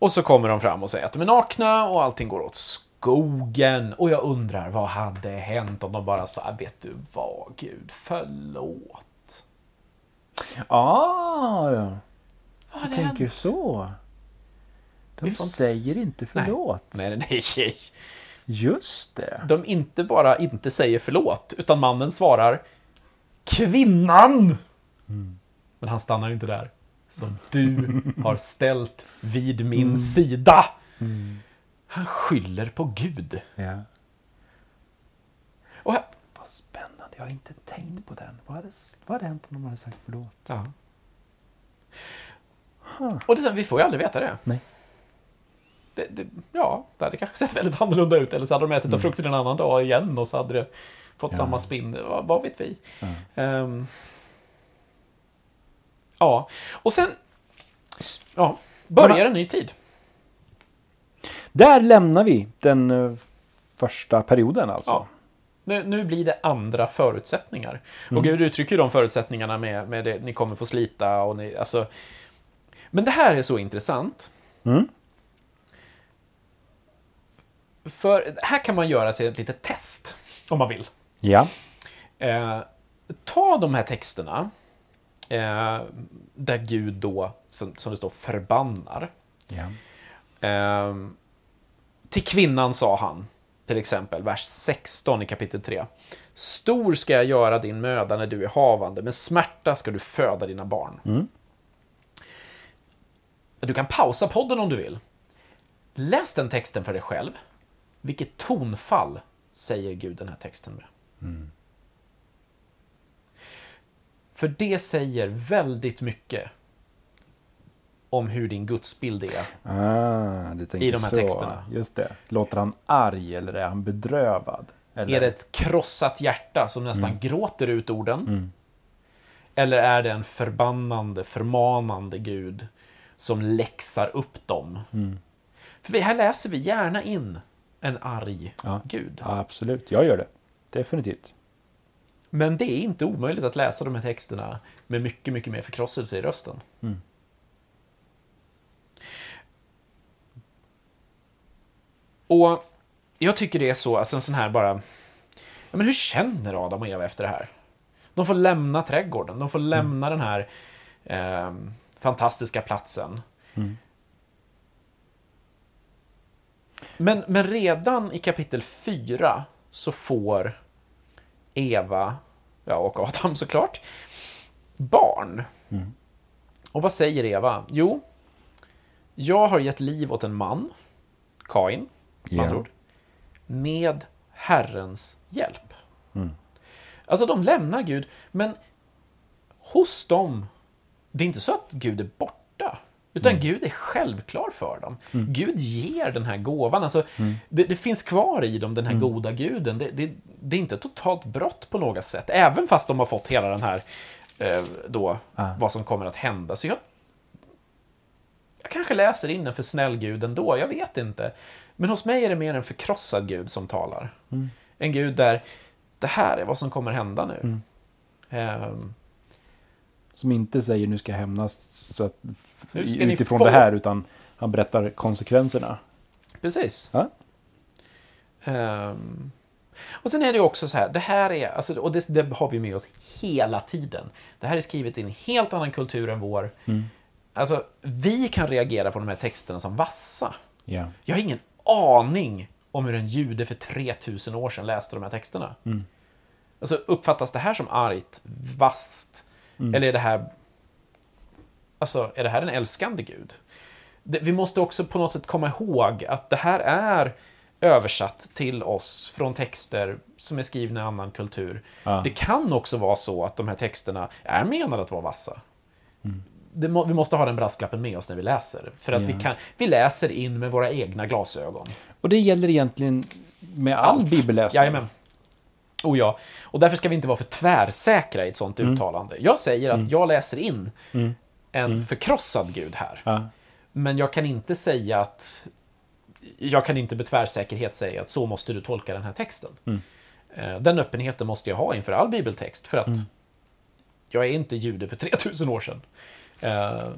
Och så kommer de fram och säger att de är nakna och allting går åt skogen. Och jag undrar, vad hade hänt om de bara sa, vet du vad, Gud, förlåt. Ah, ja. Vad hade tänker hänt? så. De Vi får inte- säger inte förlåt. Nej, nej, nej, nej. Just det. De inte bara inte säger förlåt, utan mannen svarar Kvinnan! Men han stannar ju inte där. Som du [LAUGHS] har ställt vid min sida. Han skyller på Gud. Ja. Och här, Vad spännande. Jag har inte tänkt på den. Vad hade, vad hade hänt om de hade sagt förlåt? ja. Och det, vi får ju aldrig veta det. Nej. Det, det, ja, det hade kanske sett väldigt annorlunda ut. Eller så hade de ätit av frukten en annan dag igen och så hade det fått Ja. samma spinn. Vad, vad vet vi? Ja. Ehm, ja, och sen ja, börjar en ny tid. Där lämnar vi den eh, första perioden alltså. Ja. Nu, nu blir det andra förutsättningar. Och Gud uttrycker ju de förutsättningarna med, med det, ni kommer få slita och ni, alltså. Men det här är så intressant. Mm. För här kan man göra sig ett litet test, om man vill. Ja. Eh, ta de här texterna, eh, där Gud då, som, som det står, förbannar. ja. Ehm, till kvinnan sa han, till exempel, vers 16 i kapitel 3. Stor ska jag göra din möda när du är havande, med smärta ska du föda dina barn. Mm. Du kan pausa podden om du vill. Läs den texten för dig själv. Vilket tonfall säger Gud den här texten med? För det säger väldigt mycket om hur din gudsbild är. Ah, du tänker I de här så. texterna. Just det. Låter han arg eller är han bedrövad? Eller? Är det ett krossat hjärta som nästan Mm. gråter ut orden? Eller är det en förbannande, förmanande Gud som läxar upp dem? Mm. För här läser vi gärna in en arg Ja. Gud. Ja, absolut. Jag gör det. Definitivt. Men det är inte omöjligt att läsa de här texterna med mycket, mycket mer förkrosselse i rösten. Mm. Och jag tycker det är så, alltså en sån här bara... Ja, men hur känner Adam och Eva efter det här? De får lämna trädgården, de får lämna den här eh, fantastiska platsen. Mm. Men, men redan i kapitel 4 så får Eva, ja, och Adam såklart, barn. Mm. Och vad säger Eva? Jo, jag har gett liv åt en man, Kain, med Ja. andra ord, med Herrens hjälp. Mm. Alltså, de lämnar Gud, men hos dem, det är inte så att Gud är borta. Utan Gud är självklar för dem. Gud ger den här gåvan. Alltså, det, det finns kvar i dem, den här goda guden. Det, det, det är inte totalt brott på något sätt. Även fast de har fått hela den här, eh, då, Ah. vad som kommer att hända. Så jag, jag kanske läser in en för snäll gud ändå, jag vet inte. Men hos mig är det mer en förkrossad gud som talar. En gud där, det här är vad som kommer hända nu. Ehm, Som inte säger nu ska jag hämnas så att, utifrån det här, utan han berättar konsekvenserna. Precis. Ja. Ehm, och sen är det också så här, det här är, alltså, och det, det har vi med oss hela tiden. Det här är skrivet i en helt annan kultur än vår. Alltså, vi kan reagera på de här texterna som vassa. Ja. Jag har ingen aning om hur en jude för 3000 år sedan läste de här texterna. Alltså, uppfattas det här som argt, vasst, eller är det här... Alltså, är det här en älskande gud? Det, vi måste också på något sätt komma ihåg att det här är översatt till oss från texter som är skrivna i annan kultur. Ja. Det kan också vara så att de här texterna är menade att vara vassa. Det må, vi måste ha den brasklappen med oss när vi läser. För att vi, Ja. kan, vi läser in med våra egna glasögon. Och det gäller egentligen med all bibelläsning. Jajamän. Oh ja. Och därför ska vi inte vara för tvärsäkra i ett sånt Mm. uttalande. Jag säger att jag läser in en förkrossad gud här. Ja. Men jag kan inte säga att... Jag kan inte med tvärsäkerhet säga att så måste du tolka den här texten. Mm. Eh, Den öppenheten måste jag ha inför all bibeltext. För att jag är inte jude för [LAUGHS] 3000 år sedan. Eh,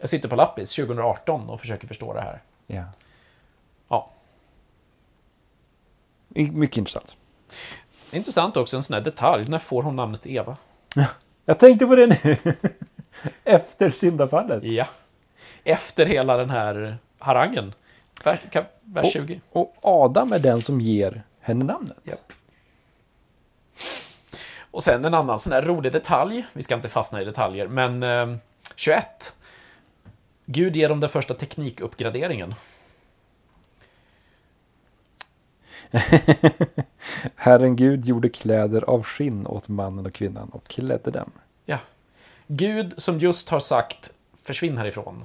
Jag sitter på lappis 2018 och försöker förstå det här. Ja. Ja. Mycket intressant. Intressant också, en sån här detalj. När får hon namnet Eva? [LAUGHS] Jag tänkte på det nu. [LAUGHS] Efter syndafallet. Ja. Efter hela den här harangen. Vers, vers Och- 20. Och Adam är den som ger henne namnet. Japp. Och sen en annan sån här rolig detalj. Vi ska inte fastna i detaljer, men eh, 21. Gud ger dem den första teknikuppgraderingen. [LAUGHS] Herren Gud gjorde kläder av skinn åt mannen och kvinnan och klädde dem. Ja. Gud som just har sagt försvinn härifrån.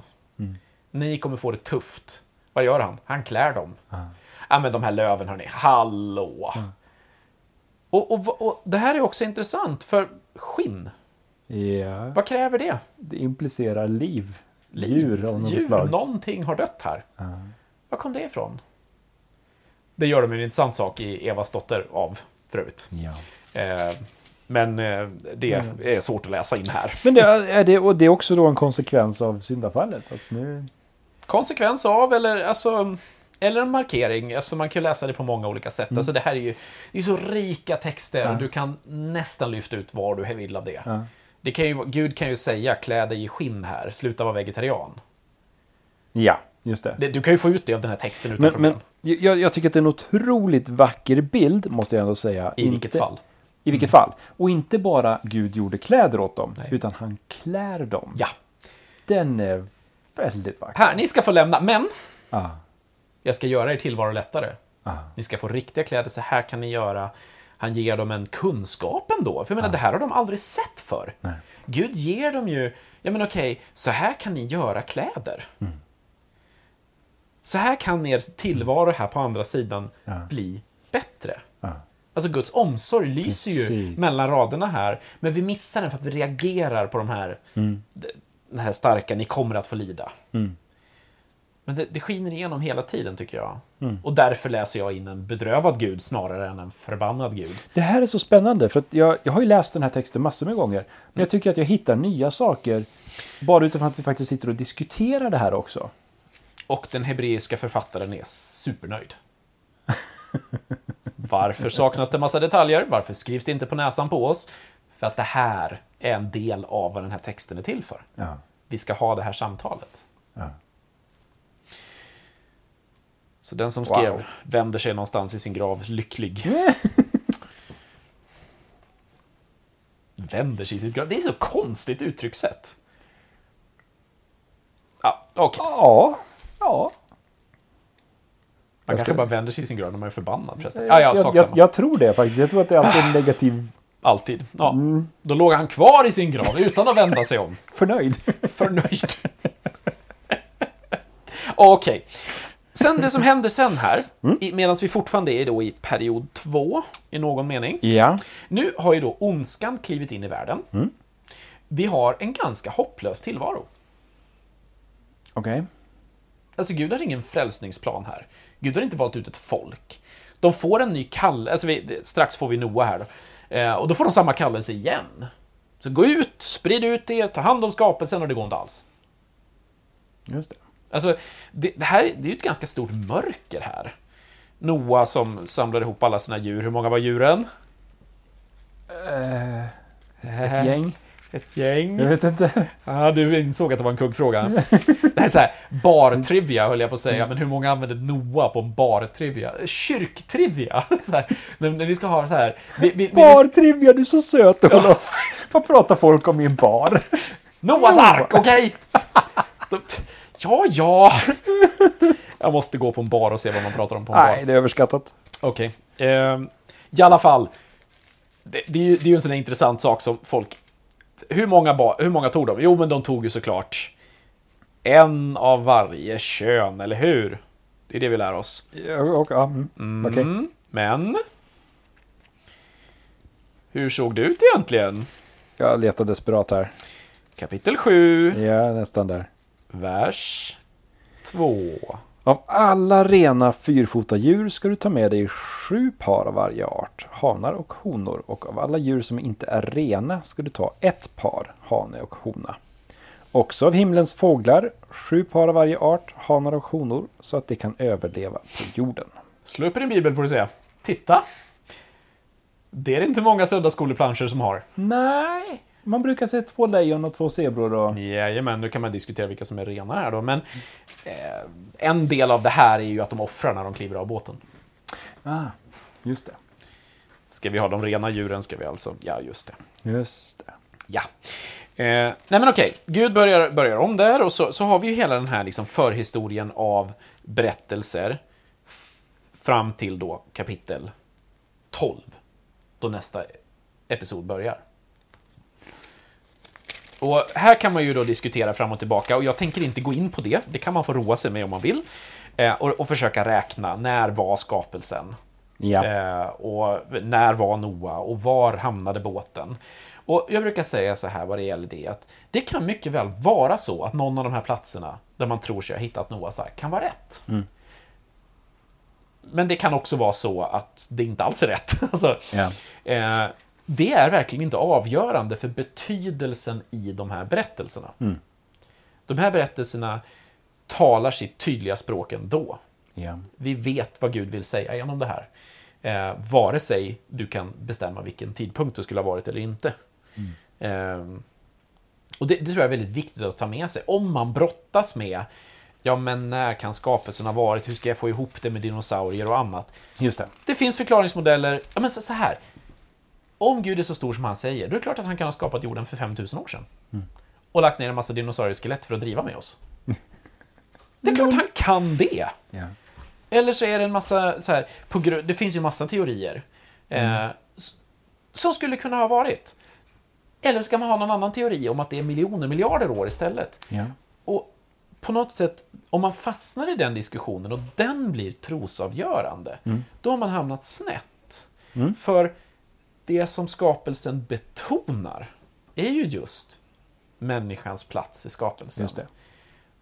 Ni kommer få det tufft. Vad gör han? Han klär dem. Ja, men de här löven, hörni. Hallå! Och, och, och det här är också intressant, för skinn, Ja, vad kräver det? det implicerar liv. Liv, Djur av något djur, slag. någonting har dött här. Ja. Var kom det ifrån? Det gör de en intressant sak i Evas dotter av, för övrigt. Ja. Eh, men eh, det är svårt att läsa in här. Men det är, det, och det är också då en konsekvens av syndafallet. Att nu, Konsekvens av, eller alltså... Eller en markering, alltså man kan läsa det på många olika sätt. Alltså det här är ju det är så rika texter Ja. och du kan nästan lyfta ut vad du vill av det. ja. det kan ju, Gud kan ju säga, klä dig i skinn här, sluta vara vegetarian. ja, just det. Du kan ju få ut det av den här texten utan Men, problem. men jag, jag tycker att det är en otroligt vacker bild, måste jag ändå säga. I vilket fall. I vilket fall. Och inte bara Gud gjorde kläder åt dem, Nej. utan han klär dem. Ja. Den är väldigt vacker. Här, ni ska få lämna, men Ja. jag ska göra er tillvaro lättare. Ah. Ni ska få riktiga kläder, så här kan ni göra. Han ger dem en kunskap ändå. För jag menar, det här har de aldrig sett för. Nej. Gud ger dem ju, ja men okej, så här kan ni göra kläder. Mm. Så här kan er tillvaro här på andra sidan bli bättre. Alltså Guds omsorg lyser ju Precis. mellan raderna här, men vi missar den för att vi reagerar på de här, den här starka, ni kommer att få lida. Mm. Men det, det skiner igenom hela tiden tycker jag. Mm. Och därför läser jag in en bedrövad Gud snarare än en förbannad Gud. Det här är så spännande för att jag, jag har ju läst den här texten massor med gånger. Men jag tycker att jag hittar nya saker bara utifrån att vi faktiskt sitter och diskuterar det här också. Och den hebreiska författaren är supernöjd. Varför saknas det massa detaljer? Varför skrivs det inte på näsan på oss? För att det här är en del av vad den här texten är till för. Ja. Vi ska ha det här samtalet. Ja. Så den som Wow. skrev vänder sig någonstans i sin grav lycklig. [LAUGHS] vänder sig i sitt grav. Det är så konstigt uttryckssätt. Ja, okej. Ja. Ja. Man Jag kanske ska- bara vänder sig i sin grav när man är förbannad förresten. Ja, ja, jag, jag, jag tror det faktiskt. Jag tror att det är alltid en negativ Alltid. Ja. Mm. Då låg han kvar i sin grav utan att vända sig om. [LAUGHS] förnöjd. Förnöjd. [LAUGHS] Okej. Sen det som händer sen här, Mm. medan vi fortfarande är då i period två i någon mening. Ja. Nu har ju då ondskan klivit in i världen. Mm. Vi har en ganska hopplös tillvaro. Okej. Alltså Gud har ingen frälsningsplan här. Gud har inte valt ut ett folk. De får en ny kallelse, alltså vi, strax får vi Noa här då. Eh, och då får de samma kallelse igen. Så gå ut, sprid ut er, ta hand om skapelsen och det går inte alls. Just det. Alltså, det, det här det är ju ett ganska stort mörker här. Noa som samlar ihop alla sina djur. Hur många var djuren? Eh, ett gäng. Ett gäng. Jag vet inte. Ja, du insåg att det var en kuggfråga. Det här är så här, bar-trivia höll jag på att säga, men hur många använder Noa på en bar-trivia? Kyrktrivia! [LAUGHS] Så här, när, när vi ska ha så här... Vi, vi, vi, Bartrivia, du är så söt Olof. Vad pratar folk om i en bar? Noas ark, okej? Då- Ja, ja. Jag måste gå på en bar och se vad man pratar om på en bar. Nej, det är överskattat. Okej. Ehm, I alla fall. Det, det, är ju, det är ju en sån intressant sak som folk... Hur många, hur många tog de? Jo, men de tog ju såklart en av varje kön, eller hur? Det är det vi lär oss. Ja, och, ja, mm. Mm, Men... Hur såg det ut egentligen? Jag letar desperat här. Kapitel 7, Ja, nästan där. vers 2. Av alla rena fyrfota djur ska du ta med dig sju par av varje art, hanar och honor. Och av alla djur som inte är rena ska du ta ett par, hane och hona. Också av himlens fåglar, sju par av varje art, hanar och honor, så att de kan överleva på jorden. Slå upp i din bibel får du se. Titta! Det är det inte många söndagsskoleplanscher som har. Nej, man brukar se två lejon och två zebror och... Jajamän, nu kan man diskutera vilka som är rena här då, men eh, en del av det här är ju att de offrar när de kliver av båten. Ah, just det. Ska vi ha de rena djuren ska vi alltså, ja just det. Just det. Ja. Eh, nej men okej, Gud börjar, börjar om där och så, så har vi ju hela den här liksom förhistorien av berättelser fram till då kapitel 12, då nästa episod börjar. Och här kan man ju då diskutera fram och tillbaka och jag tänker inte gå in på det. Det kan man få roa sig med om man vill. Eh, och, och försöka räkna, när var skapelsen? Ja. Eh, och när var Noa och var hamnade båten? Och jag brukar säga så här vad det gäller det, att det kan mycket väl vara så att någon av de här platserna där man tror sig ha hittat Noas ark kan vara rätt. Men det kan också vara så att det inte alls är rätt. [LAUGHS] Alltså, Ja. eh, det är verkligen inte avgörande för betydelsen i de här berättelserna. De här berättelserna talar sitt tydliga språk ändå. ja. Vi vet vad Gud vill säga genom det här. Eh, vare sig du kan bestämma vilken tidpunkt det skulle ha varit eller inte. Eh, och det, det tror jag är väldigt viktigt att ta med sig. Om man brottas med, ja men när kan skapelsen ha varit? Hur ska jag få ihop det med dinosaurier och annat? Just det. Det finns förklaringsmodeller. Ja, men så, så här. Om Gud är så stor som han säger, då är det klart att han kan ha skapat jorden för 5000 år sedan. Och lagt ner en massa dinosaurieskelett för att driva med oss. [LAUGHS] Det är klart han kan det. Ja. Eller så är det en massa, så här, på det finns ju massa teorier. Eh, s- som skulle kunna ha varit. Eller ska man ha någon annan teori om att det är miljoner, miljarder år istället. Ja. Och på något sätt, om man fastnar i den diskussionen och den blir trosavgörande, då har man hamnat snett. Mm. För det som skapelsen betonar är ju just människans plats i skapelsen.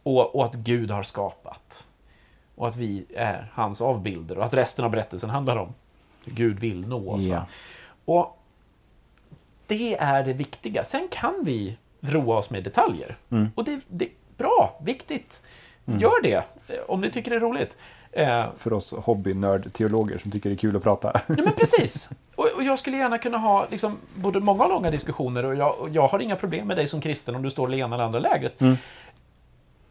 Och, och att Gud har skapat. Och att vi är hans avbilder och att resten av berättelsen handlar om hur Gud vill nå oss. Ja. Och det är det viktiga. Sen kan vi roa oss med detaljer. Mm. Och det, det är bra, viktigt. Gör det, om ni tycker det är roligt. Eh, För oss hobbynörd-teologer som tycker det är kul att prata. Ja, men precis. Och, och jag skulle gärna kunna ha liksom, både många och långa diskussioner och jag, och jag har inga problem med dig som kristen om du står i ena eller andra lägret. Mm.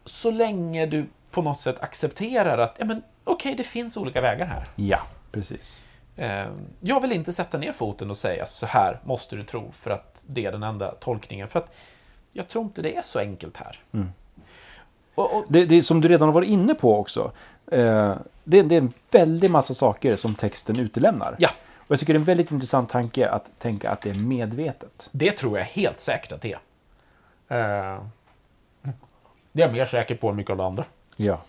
Så länge du på något sätt accepterar att, ja men okej, det finns olika vägar här. Ja, precis. Eh, jag vill inte sätta ner foten och säga så här måste du tro för att det är den enda tolkningen. För att jag tror inte det är så enkelt här. Mm. Och, och, Det, det är som du redan har varit inne på också. Eh, det, det är en väldig massa saker som texten utelämnar. ja, Och jag tycker det är en väldigt intressant tanke att tänka att det är medvetet. det tror jag helt säkert att det är. Eh, det är jag mer säker på än mycket av det andra. Ja.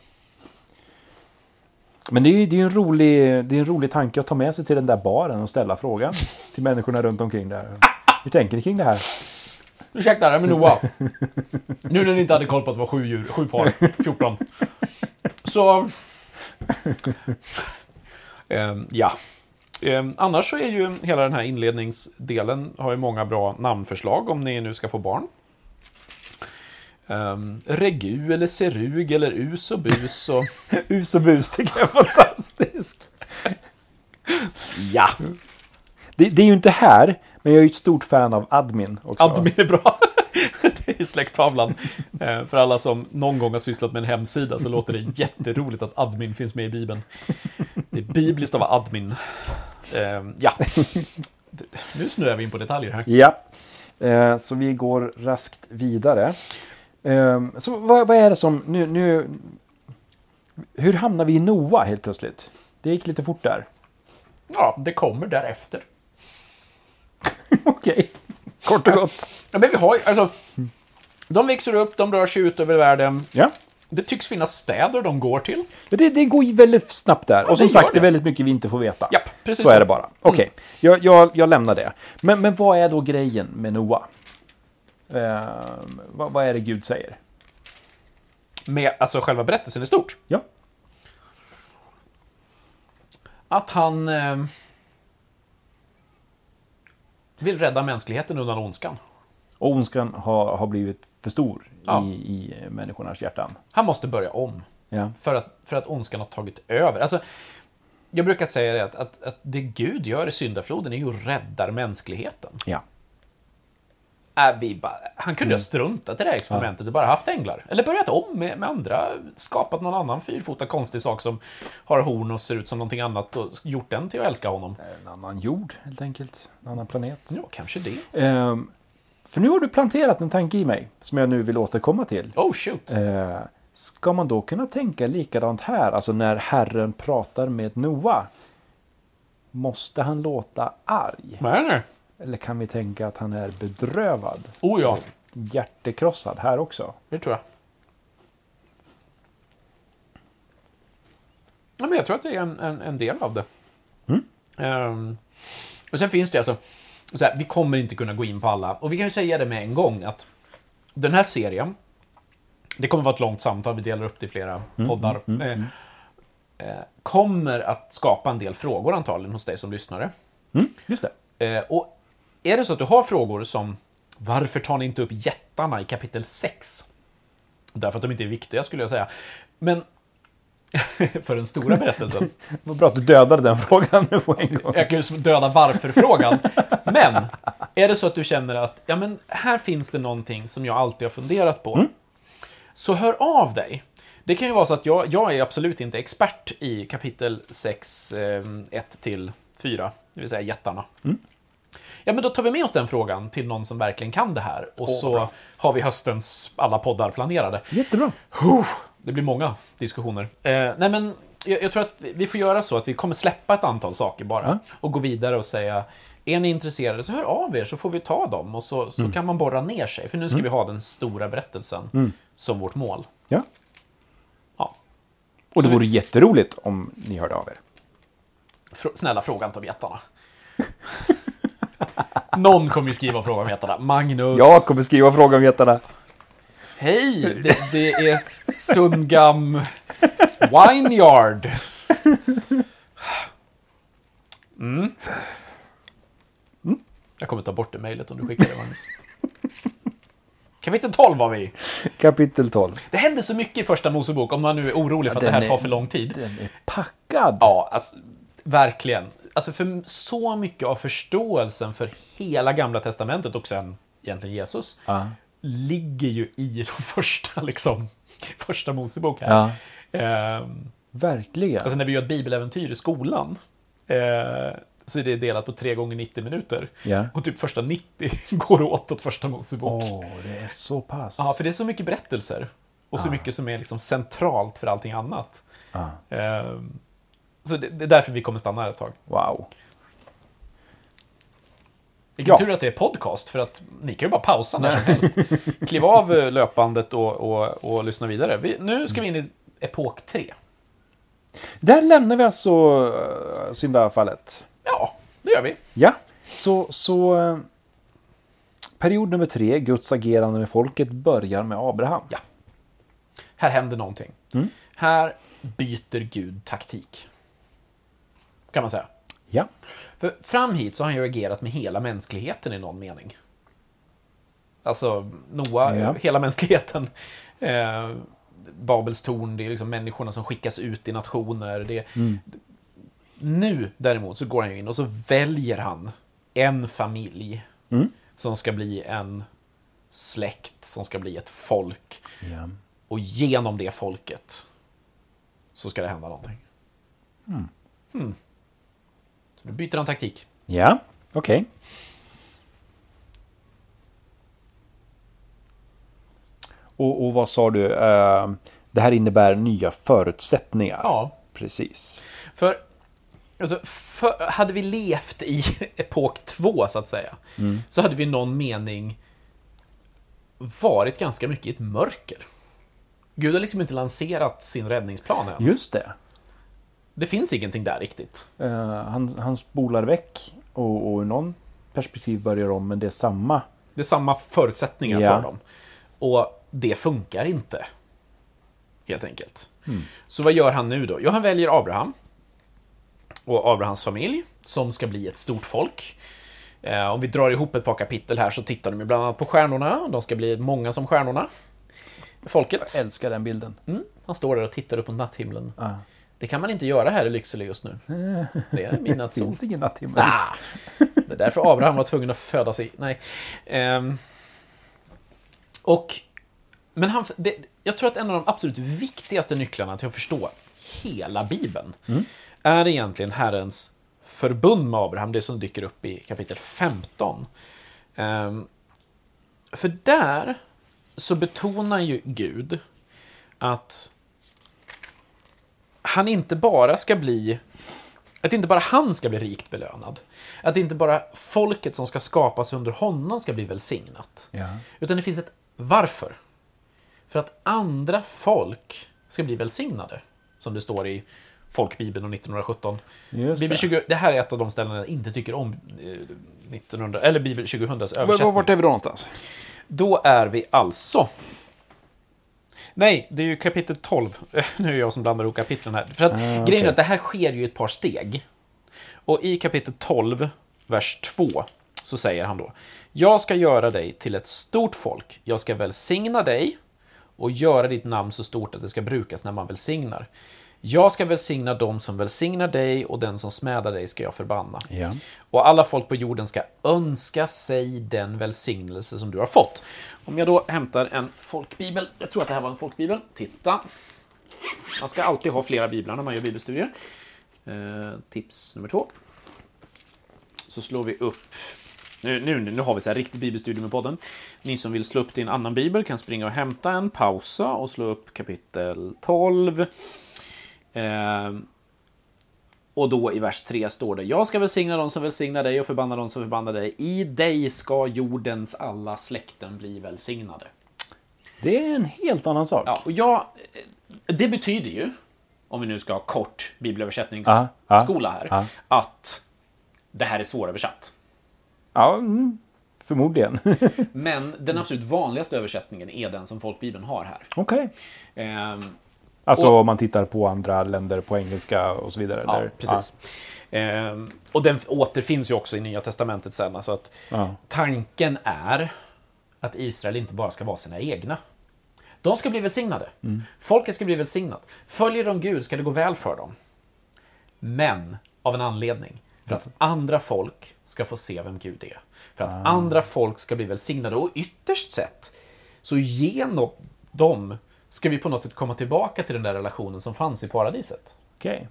Men det är ju det är en, rolig, det är en rolig tanke att ta med sig till den där baren och ställa frågan till människorna runt omkring där. Hur tänker ni kring det här? Ursäkta, det men Noah. Nu när ni inte hade koll på att det var sju djur, sju par, 14. Så... [LAUGHS] Ehm, ja. Ehm, annars så är ju hela den här inledningsdelen har ju många bra namnförslag om ni nu ska få barn. Um, regu eller serug eller us och bus och... [LAUGHS] Us och bus tycker jag är fantastiskt. Ja, Det, det är ju inte här, men jag är ju ett stort fan av admin också. admin är bra. [LAUGHS] Det är släkttavlan. Eh, För alla som någon gång har sysslat med en hemsida så låter det jätteroligt att admin finns med i Bibeln. Det är bibliskt att vara admin. Eh, Ja. Nu snöar vi in på detaljer här. Ja, eh, så vi går raskt vidare. Eh, så vad, vad är det som, nu, nu, hur hamnar vi i Noa helt plötsligt? Det gick lite fort där. Ja, det kommer därefter. [LAUGHS] Okej, kort och gott. Ja, men vi har ju, alltså, de växer upp, de rör sig ut över världen. Ja, Det tycks finnas städer de går till. det, det går ju väldigt snabbt där. och som sagt, det är det. väldigt mycket vi inte får veta. Japp, precis så är det bara. Okej, jag, jag, jag lämnar det. Men, men vad är då grejen med Noa? Eh, vad, vad är det Gud säger? Med alltså själva berättelsen i stort. Ja, Att han eh, vill rädda mänskligheten undan ondskan. och ondskan har, har blivit för stor Ja. i, i människornas hjärtan. Han måste börja om. Ja. För att, för att ondskan har tagit över. Alltså, jag brukar säga det att, att, att det Gud gör i syndafloden är ju att rädda mänskligheten. ja. Äh, vi bara, han kunde ha struntat i det här experimentet och bara haft änglar. Eller börjat om med, med andra, skapat någon annan fyrfota konstig sak som har horn och ser ut som någonting annat och gjort den till att älska honom. En annan jord, helt enkelt. En annan planet. Ja, kanske det. Ehm, för nu har du planterat en tanke i mig, som jag nu vill återkomma till. Oh, shoot. Eh, ska man då kunna tänka likadant här? Alltså när Herren pratar med Noa. Måste han låta arg? Nej, nej. Eller kan vi tänka att han är bedrövad? Oh ja, Hjärtekrossad här också? det tror jag. Ja, men jag tror att det är en, en, en del av det. Ehm, och sen finns det alltså, så här, vi kommer inte kunna gå in på alla, och vi kan ju säga det med en gång att den här serien, det kommer vara ett långt samtal, vi delar upp det i flera poddar, eh, eh, kommer att skapa en del frågor antagligen hos dig som lyssnare. Mm, just det. Eh, och är det så att du har frågor som varför tar ni inte upp jättarna i kapitel 6? Därför att de inte är viktiga skulle jag säga. Men [LAUGHS] för den stora berättelsen. [LAUGHS] Vad bra att du dödade den frågan nu på en [LAUGHS] gång. Jag kan ju döda varför-frågan. Men är det så att du känner att ja, men här finns det någonting som jag alltid har funderat på. Så hör av dig. Det kan ju vara så att jag, jag är absolut inte expert i kapitel 6, eh, 1 till 4, det vill säga jättarna. Ja, men då tar vi med oss den frågan till någon som verkligen kan det här. Och så har vi höstens alla poddar planerade. Jättebra. Det blir många diskussioner. Eh, nej, men jag, jag tror att vi får göra så att vi kommer släppa ett antal saker bara. Ja. Och gå vidare och säga, är ni intresserade så hör av er så får vi ta dem. Och så, så kan man borra ner sig. För nu ska vi ha den stora berättelsen som vårt mål. Ja. Ja. Och det Så vi- vore jätteroligt om ni hörde av er. Fr- snälla fråga inte om jättarna. [LAUGHS] Någon kommer ju skriva fråga om heterna. Magnus. Jag kommer skriva frågan om getarna. Hej! Det, det är Sundgam Wineyard. Mm. Jag kommer ta bort det mejlet om du skickar det, Magnus. Kapitel 12 var vi. Kapitel 12. Det händer så mycket i första Mosebok, om man nu är orolig för att den det här är- tar för lång tid. Den är packad. Ja, alltså, verkligen. Alltså för så mycket av förståelsen för hela Gamla Testamentet och sen egentligen Jesus Ja. ligger ju i de [LAUGHS] första, liksom, första Mosebok här. Ja. Ehm, Verkligen. alltså när vi gör ett bibeläventyr i skolan eh, så är det delat på 3 gånger 90 minuter. Ja. Och typ första 90 [LAUGHS] går åt åt första Mosebok. Åh, det är så pass. Ja, för det är så mycket berättelser. Och så mycket som är liksom centralt för allting annat. Ja. Ehm, så det, det är därför vi kommer stanna här ett tag. Wow. Vilken Ja. tur att det är podcast, för att ni kan ju bara pausa när som helst. Kliva av eh, löpandet och, och, och lyssna vidare. Vi, nu ska vi in i epok 3. Där lämnar vi alltså uh, syndafallet. Ja, det gör vi. Ja, så, så eh, period nummer tre, Guds agerande med folket, börjar med Abraham. Ja. Här händer någonting. Mm. Här byter Gud taktik. Kan man säga. Ja. För fram hit så har han ju agerat med hela mänskligheten i någon mening. Alltså, Noa, Ja. hela mänskligheten. Eh, Babels torn, det är liksom människorna som skickas ut i nationer. Det, Nu däremot så går han ju in och så väljer han en familj Mm. som ska bli en släkt, som ska bli ett folk. ja. Och genom det folket så ska det hända någonting. Hmm. Så nu byter han taktik. Ja, okej. Och, och vad sa du? Eh, det här innebär nya förutsättningar. Ja, Precis. för, alltså, för hade vi levt i [LAUGHS] epok 2 så att säga, så hade vi någon mening varit ganska mycket i ett mörker. Gud har liksom inte lanserat sin räddningsplan än. Just det. Det finns ingenting där riktigt. Eh, han, han spolar väck och, och ur någon perspektiv börjar om, men det är samma. Det är samma förutsättningar Ja. för dem. Och det funkar inte. Helt enkelt. Så vad gör han nu då? Jo, han väljer Abraham. Och Abrahams familj, som ska bli ett stort folk. Eh, om vi drar ihop ett par kapitel här så tittar de ju bland annat på stjärnorna. De ska bli många som stjärnorna. Folket. Jag älskar den bilden. Mm, han står där och tittar upp mot natthimlen. Ah. Det kan man inte göra här i Lycksele just nu. [LAUGHS] Det är Det midnattssol. finns ingen natthimmel. Ah, det är därför Abraham var tvungen att föda sig. Nej. Ehm, och, men han, det, jag tror att en av de absolut viktigaste nycklarna till att förstå hela Bibeln är egentligen Herrens förbund med Abraham, det som dyker upp i kapitel 15. Ehm, för där så betonar ju Gud att han inte bara ska bli att inte bara han ska bli rikt belönad. Att inte bara folket som ska skapas under honom ska bli välsignat. Ja. Utan det finns ett varför. För att andra folk ska bli välsignade. Som det står i Folkbibeln och 1917. Just Bibel det. 20, det här är ett av de ställen jag inte tycker om eh, 1900, eller Bibel 2000s Var- översättning. Vart är vi då någonstans? Då är vi alltså... Nej, det är ju kapitel 12. [LAUGHS] Nu är jag som blandar ihop kapitlen här. För att Ah, grejen är att det här sker ju i ett par steg. Och i kapitel 12, vers 2, så säger han då. Jag ska göra dig till ett stort folk. Jag ska välsigna dig och göra ditt namn så stort att det ska brukas när man välsignar. Jag ska välsigna dem som välsignar dig och den som smädar dig ska jag förbanna. Ja. Och alla folk på jorden ska önska sig den välsignelse som du har fått. Om jag då hämtar en folkbibel, jag tror att det här var en folkbibel, titta. Man ska alltid ha flera biblar när man gör bibelstudier. Eh, tips nummer två. Så slår vi upp, nu, nu, nu har vi så här riktig bibelstudie med podden. Ni som vill slå upp en annan bibel kan springa och hämta en, pausa och slå upp kapitel 12. Eh, och då i vers 3 står det Jag ska välsigna dem som välsignar dig och förbanna dem som förbannar dig. I dig ska jordens alla släkten bli välsignade. Det är en helt annan sak. Ja, och jag, det betyder ju, om vi nu ska ha kort bibelöversättningsskola här, ja. att det här är svåröversatt. Ja, mm, förmodligen. [LAUGHS] Men den absolut vanligaste översättningen är den som folkbibeln har här. Okej. Ehm, Alltså Och- om man tittar på andra länder på engelska och så vidare? ja, eller? precis. Ehm, och den återfinns ju också i Nya Testamentet sen. Alltså att Ja. tanken är att Israel inte bara ska vara sina egna. De ska bli välsignade. Folket ska bli välsignat. Följer de Gud ska det gå väl för dem. Men av en anledning. För att andra folk ska få se vem Gud är. För att andra folk ska bli välsignade. Och ytterst sett, så genom dem ska vi på något sätt komma tillbaka till den där relationen som fanns i paradiset. Okej.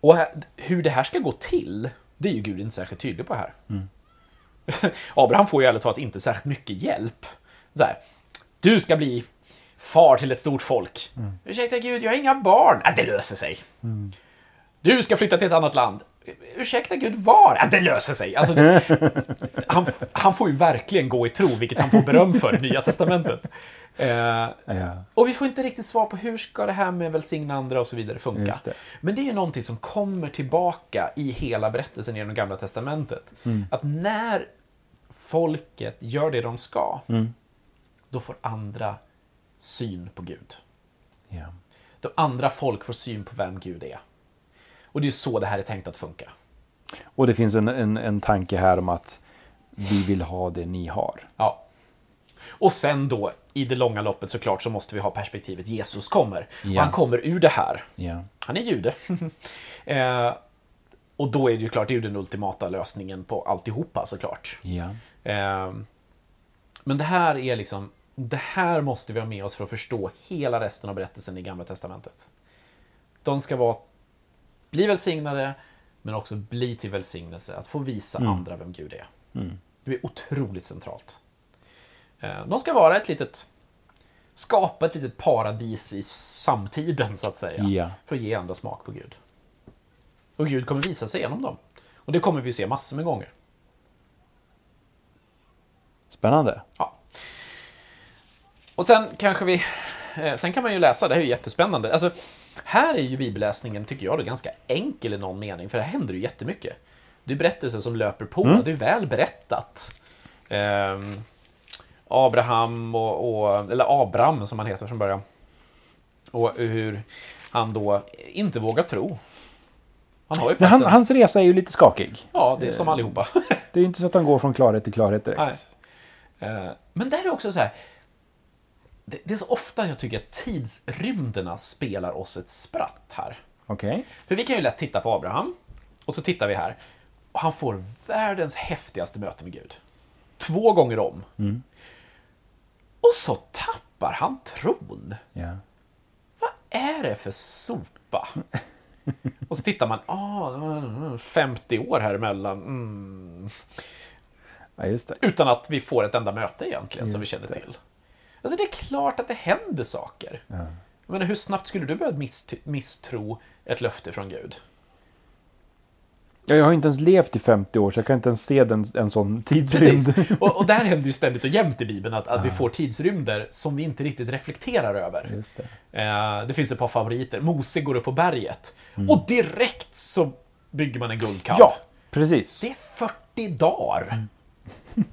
Och här, hur det här ska gå till, det är ju Gud inte särskilt tydlig på här. [LAUGHS] Abraham får ju ärligt talat inte särskilt mycket hjälp. Så här, du ska bli far till ett stort folk. Ursäkta Gud, jag har inga barn. Ja, det löser sig. Du ska flytta till ett annat land. Ursäkta Gud, var? Ja, det löser sig. Alltså, [LAUGHS] han, han får ju verkligen gå i tro, vilket han får beröm för i Nya Testamentet. Eh, Ja. och vi får inte riktigt svar på hur ska det här med välsigna andra och så vidare funka. Det. Men det är ju någonting som kommer tillbaka i hela berättelsen i det gamla testamentet. Mm. Att när folket gör det de ska, Mm. då får andra syn på Gud. Ja. Då andra folk får syn på vem Gud är. Och det är ju så det här är tänkt att funka. Och det finns en, en, en tanke här om att vi vill ha det ni har. Ja. Och sen då, i det långa loppet såklart, så måste vi ha perspektivet Jesus kommer. Ja. han kommer ur det här. Ja. Han är jude. [LAUGHS] eh, och då är det ju klart, det är ju den ultimata lösningen på alltihopa såklart. Ja. Eh, men det här är liksom, det här måste vi ha med oss för att förstå hela resten av berättelsen i Gamla Testamentet. De ska vara, bli välsignade, men också bli till välsignelse. Att få visa andra vem Gud är. Mm. Det är otroligt centralt. Eh, De ska vara ett litet, skapa ett litet paradis i samtiden så att säga. Ja. För att ge andra smak på Gud. Och Gud kommer visa sig genom dem. Och det kommer vi se massor med gånger. Spännande. Ja. Och sen kanske vi... eh, Sen kan man ju läsa, det här är ju jättespännande. Alltså, här är ju bibelläsningen, tycker jag, då, ganska enkel i någon mening, för här händer ju jättemycket. Det är berättelser som löper på, det är väl berättat. Ehm, Abraham och, och... Eller Abram, som han heter från början. Och hur han då inte vågar tro. Han har ju han, en- hans resa är ju lite skakig. Ja, det är som allihopa. [LAUGHS] Det är inte så att han går från klarhet till klarhet direkt. Nej. Eh, Men där är också så här. Det, är så ofta jag tycker att tidsrymderna spelar oss ett spratt här. Okej. För vi kan ju lätt titta på Abraham, och så tittar vi här. Och han får världens häftigaste möte med Gud. Två gånger om. Och så tappar han tron. Ja. Vad är det för sopa? [LAUGHS] Och så tittar man, ah, 50 år här emellan. Mm. ja, just det. Utan att vi får ett enda möte egentligen som vi Just känner det. till. Alltså det är klart att det händer saker. Ja. Menar, hur snabbt skulle du börja misst- misstro ett löfte från Gud? Ja, jag har inte ens levt i 50 år så jag kan inte ens se den, en sån tidsrymd. Precis. Och, och där händer ju ständigt och jämt i Bibeln att, att vi får tidsrymder som vi inte riktigt reflekterar över. Just det. Eh, det finns ett par favoriter. Mose går upp på berget Mm. och direkt så bygger man en guldkalv. Ja, precis. Det är 40 dagar. [LAUGHS]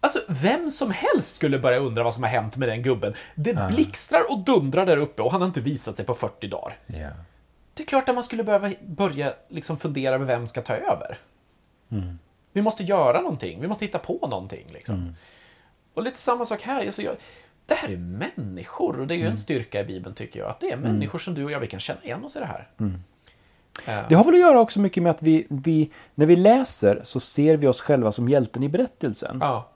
Alltså, vem som helst skulle börja undra vad som har hänt med den gubben. Det blixtrar och dundrar där uppe och han har inte visat sig på 40 dagar. Ja. Det är klart att man skulle behöva börja liksom fundera över vem ska ta över. Vi måste göra någonting, vi måste hitta på någonting. Liksom. Och lite samma sak här. Alltså jag, det här är människor och det är ju en styrka i Bibeln tycker jag. Att det är människor som du och jag, vi kan känna igen oss i det här. Eh, Det har väl att göra också mycket med att vi, vi, när vi läser så ser vi oss själva som hjälten i berättelsen. ja,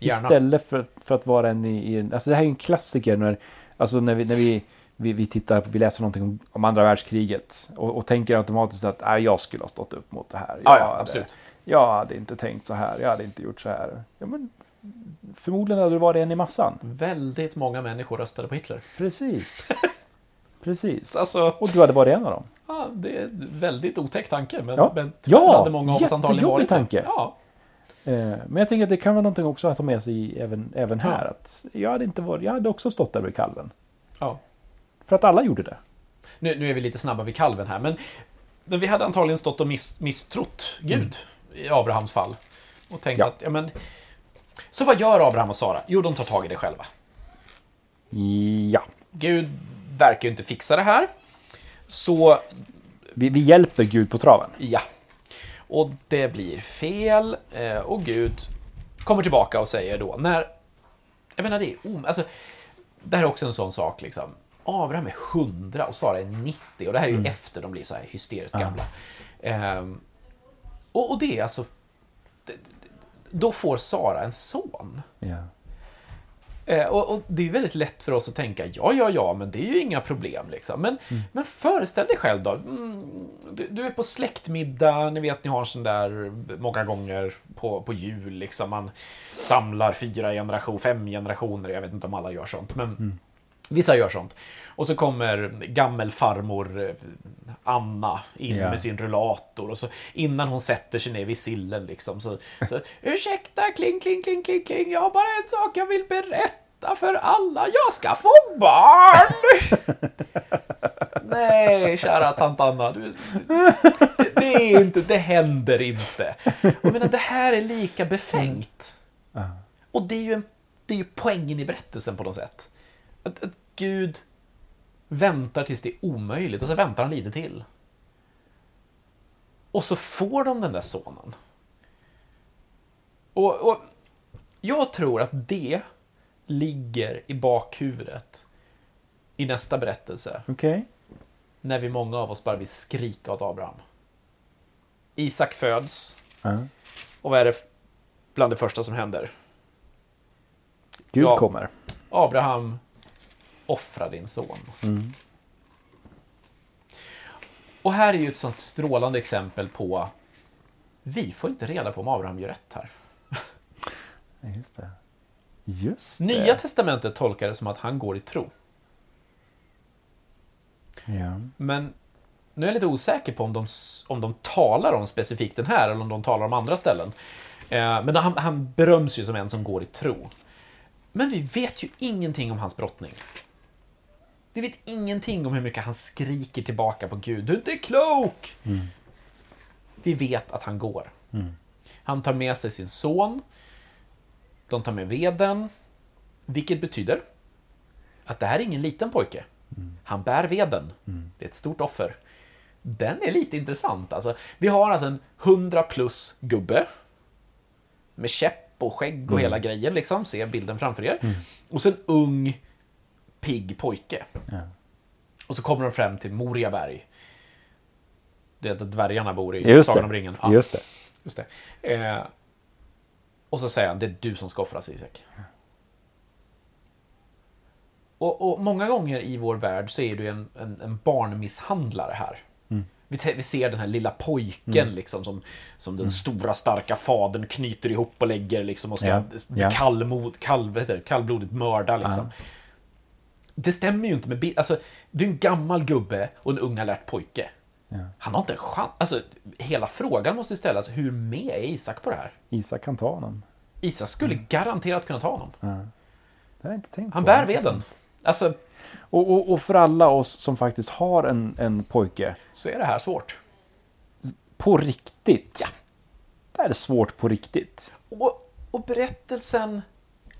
gärna. Istället för, för att vara en i, i Alltså det här är ju en klassiker när, alltså när vi, när vi, vi, vi tittar på, vi läser någonting om, om andra världskriget och, och tänker automatiskt att äh, jag skulle ha stått upp mot det här. Ja, Jag ja, hade- absolut. Jag hade inte tänkt så här, jag hade inte gjort så här. Ja, men, förmodligen hade du varit en i massan. Väldigt många människor röstade på Hitler. Precis. [LAUGHS] Precis. Alltså, Och du hade varit en av dem. ja, det är en väldigt otäck tanke, men, Ja. men Ja, hade många av oss antagligen varit tanke. Ja, Eh, Men jag tänker att det kan vara någonting också att ta med sig i, även, även här. Ja. Att jag, hade inte varit, jag hade också stått där vid kalven. ja. För att alla gjorde det. Nu, nu är vi lite snabba vid kalven här, men, men vi hade antagligen stått och miss, misstrott Gud. i Abrahams fall. Och tänkte Ja. att, ja men... Så vad gör Abraham och Sara? Jo, de tar tag i det själva. Ja. Gud verkar ju inte fixa det här. Så, Vi, vi hjälper Gud på traven. ja. Och det blir fel. eh, Och Gud kommer tillbaka och säger då, när... Jag menar, det är om, alltså, Det här är också en sån sak, liksom. Abraham är 100 och Sara är 90. Och det här är ju efter de blir så här hysteriskt gamla. Ehm, och, och det är alltså... det- Då får Sara en son. Ja. Eh, och, och det är väldigt lätt för oss att tänka, ja, ja, ja, men det är ju inga problem. Liksom. Men, men föreställ dig själv då, mm, du, du är på släktmiddag, ni vet, ni har en sån där många gånger på, på jul, liksom. man samlar fyra generationer, fem generationer, jag vet inte om alla gör sånt, men vissa gör sånt. Och så kommer gammelfarmor eh, Anna in Ja. med sin rullator och så innan hon sätter sig ner vid sillen liksom så, så ursäkta, kling, kling, kling, kling, kling, jag har bara en sak jag vill berätta för alla, jag ska få barn! [LAUGHS] Nej, kära tant Anna, du, det, det är inte, det händer inte. Jag menar, det här är lika befängt. Och det är ju, en, det är ju poängen i berättelsen på något sätt. Att, att Gud väntar tills det är omöjligt och så väntar han lite till. Och så får de den där sonen. Och, och jag tror att det ligger i bakhuvudet i nästa berättelse. Okej. När vi många av oss bara vill skrika åt Abraham. Isak föds. Ja. Och vad är det bland det första som händer? Gud Ja. kommer. Abraham, offra din son. Och här är ju ett sånt strålande exempel på vi får inte reda på om Abraham gör rätt här. Just det. Just det. Nya testamentet tolkar det som att han går i tro. Ja. Men nu är jag lite osäker på om de, om de talar om specifikt den här eller om de talar om andra ställen. Eh, men han, han beröms ju som en som går i tro. Men vi vet ju ingenting om hans brottning. Vi vet ingenting om hur mycket han skriker tillbaka på Gud. Du är inte klok! Vi vet att han går. Han tar med sig sin son. De tar med veden. Vilket betyder att det här är ingen liten pojke. Han bär veden. Det är ett stort offer. Den är lite intressant. Alltså, vi har alltså en 100 plus gubbe. Med käpp och skägg och hela grejen. Liksom. Se bilden framför er. Och så en ung, pigg pojke. Ja. Och så kommer de fram till Moriaberg. Det är där dvärgarna bor i Just Sagan om ringen. Ja. Just det. Just det. Eh, och så säger han, det är du som ska offras Isak. Och, och många gånger i vår värld så är du en, en, en barnmisshandlare här. Vi, te- vi ser den här lilla pojken liksom som, som den stora starka fadern knyter ihop och lägger liksom och ska Ja, ja. Kallmod, kall, kallblodigt mörda liksom. Det stämmer ju inte med bild. Alltså, du är en gammal gubbe och en ung alert pojke. Han har inte en chans. Alltså, hela frågan måste ju ställas, hur med är Isak på det här? Isak kan ta honom. Isak skulle garanterat kunna ta honom. Det har jag inte tänkt Han på. bär veden. Alltså, Och, och, och för alla oss som faktiskt har en, en pojke, så är det här svårt. på riktigt. Ja. Det här är svårt på riktigt. Och, och berättelsen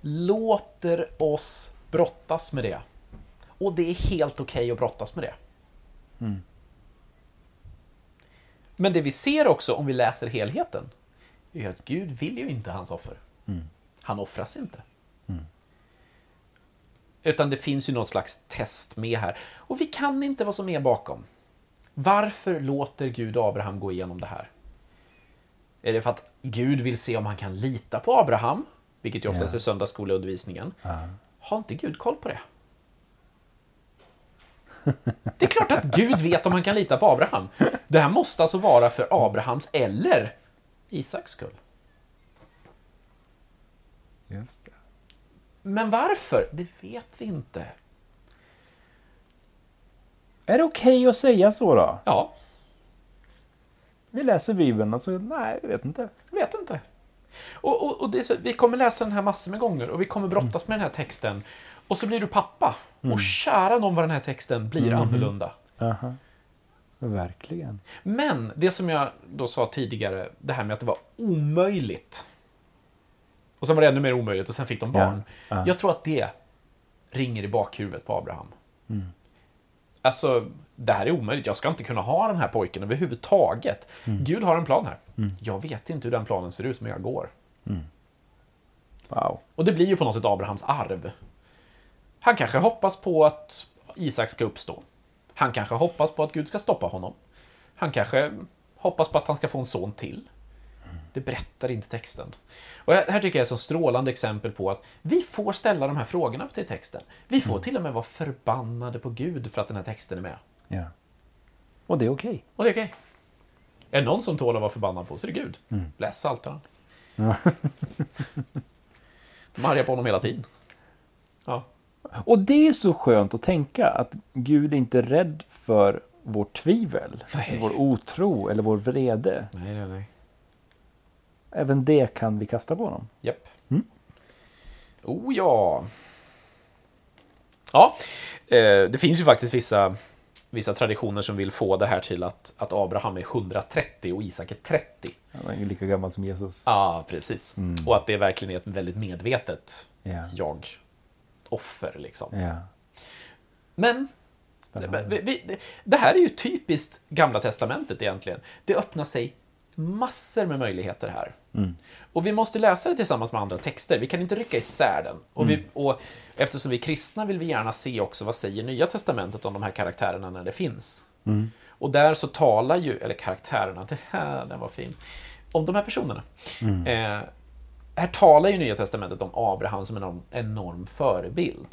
låter oss brottas med det. Och det är helt okej att brottas med det. Men det vi ser också om vi läser helheten är att Gud vill ju inte hans offer. Han offras inte. Utan det finns ju något slags test med här. Och vi kan inte vad som är bakom. Varför låter Gud Abraham gå igenom det här? Är det för att Gud vill se om han kan lita på Abraham? Vilket ju oftast Ja. är söndagsskoleundervisningen. Har inte Gud koll på det? Det är klart att Gud vet om han kan lita på Abraham. Det här måste alltså vara för Abrahams eller Isaks skull. Just det. Men varför? Det vet vi inte. Är det okej att säga så då? Ja, Vi läser Bibeln och så, nej, jag vet inte. jag vet inte. Och, och, och så, vi kommer läsa den här massor med gånger och vi kommer brottas med den här texten. Och så blir du pappa. Och kära någon vad den här texten blir annorlunda. Aha. Verkligen. Men det som jag då sa tidigare, det här med att det var omöjligt. Och sen var det ännu mer omöjligt och sen fick de barn. Ja, ja. Jag tror att det ringer i bakhuvudet på Abraham. Alltså, det här är omöjligt. Jag ska inte kunna ha den här pojken överhuvudtaget. Gud har en plan här. Jag vet inte hur den planen ser ut, men jag går. Wow. Och det blir ju på något sätt Abrahams arv. Han kanske hoppas på att Isak ska uppstå. Han kanske hoppas på att Gud ska stoppa honom. Han kanske hoppas på att han ska få en son till. Det berättar inte texten. Och här tycker jag är ett så strålande exempel på att vi får ställa de här frågorna till texten. Vi får till och med vara förbannade på Gud för att den här texten är med. Ja. Och det är okej. Och det är okej. Är det någon som tål att vara förbannad på så är det Gud. Läs Psaltaren. De är arga på honom hela tiden. Ja. Och det är så skönt att tänka att Gud är inte är rädd för vårt tvivel, Nej. vår otro eller vår vrede. Nej, nej, nej. Även det kan vi kasta på honom. Japp. Oh ja. Ja, eh, det finns ju faktiskt vissa, vissa traditioner som vill få det här till att, att Abraham är 130 och Isak är 30. Han är lika gammal som Jesus. Ja, precis. Och att det verkligen är ett väldigt medvetet Ja. Jag-offer. Liksom. Ja. Men vi, vi, det här är ju typiskt Gamla Testamentet egentligen. Det öppnar sig massor med möjligheter här. Och vi måste läsa det tillsammans med andra texter. Vi kan inte rycka isär den. Och, vi, och eftersom vi är kristna vill vi gärna se också vad säger Nya Testamentet om de här karaktärerna när det finns. Och där så talar ju, eller karaktärerna, det här, den var fin. Om de här personerna. Eh, här talar ju Nya Testamentet om Abraham som en enorm, förebild.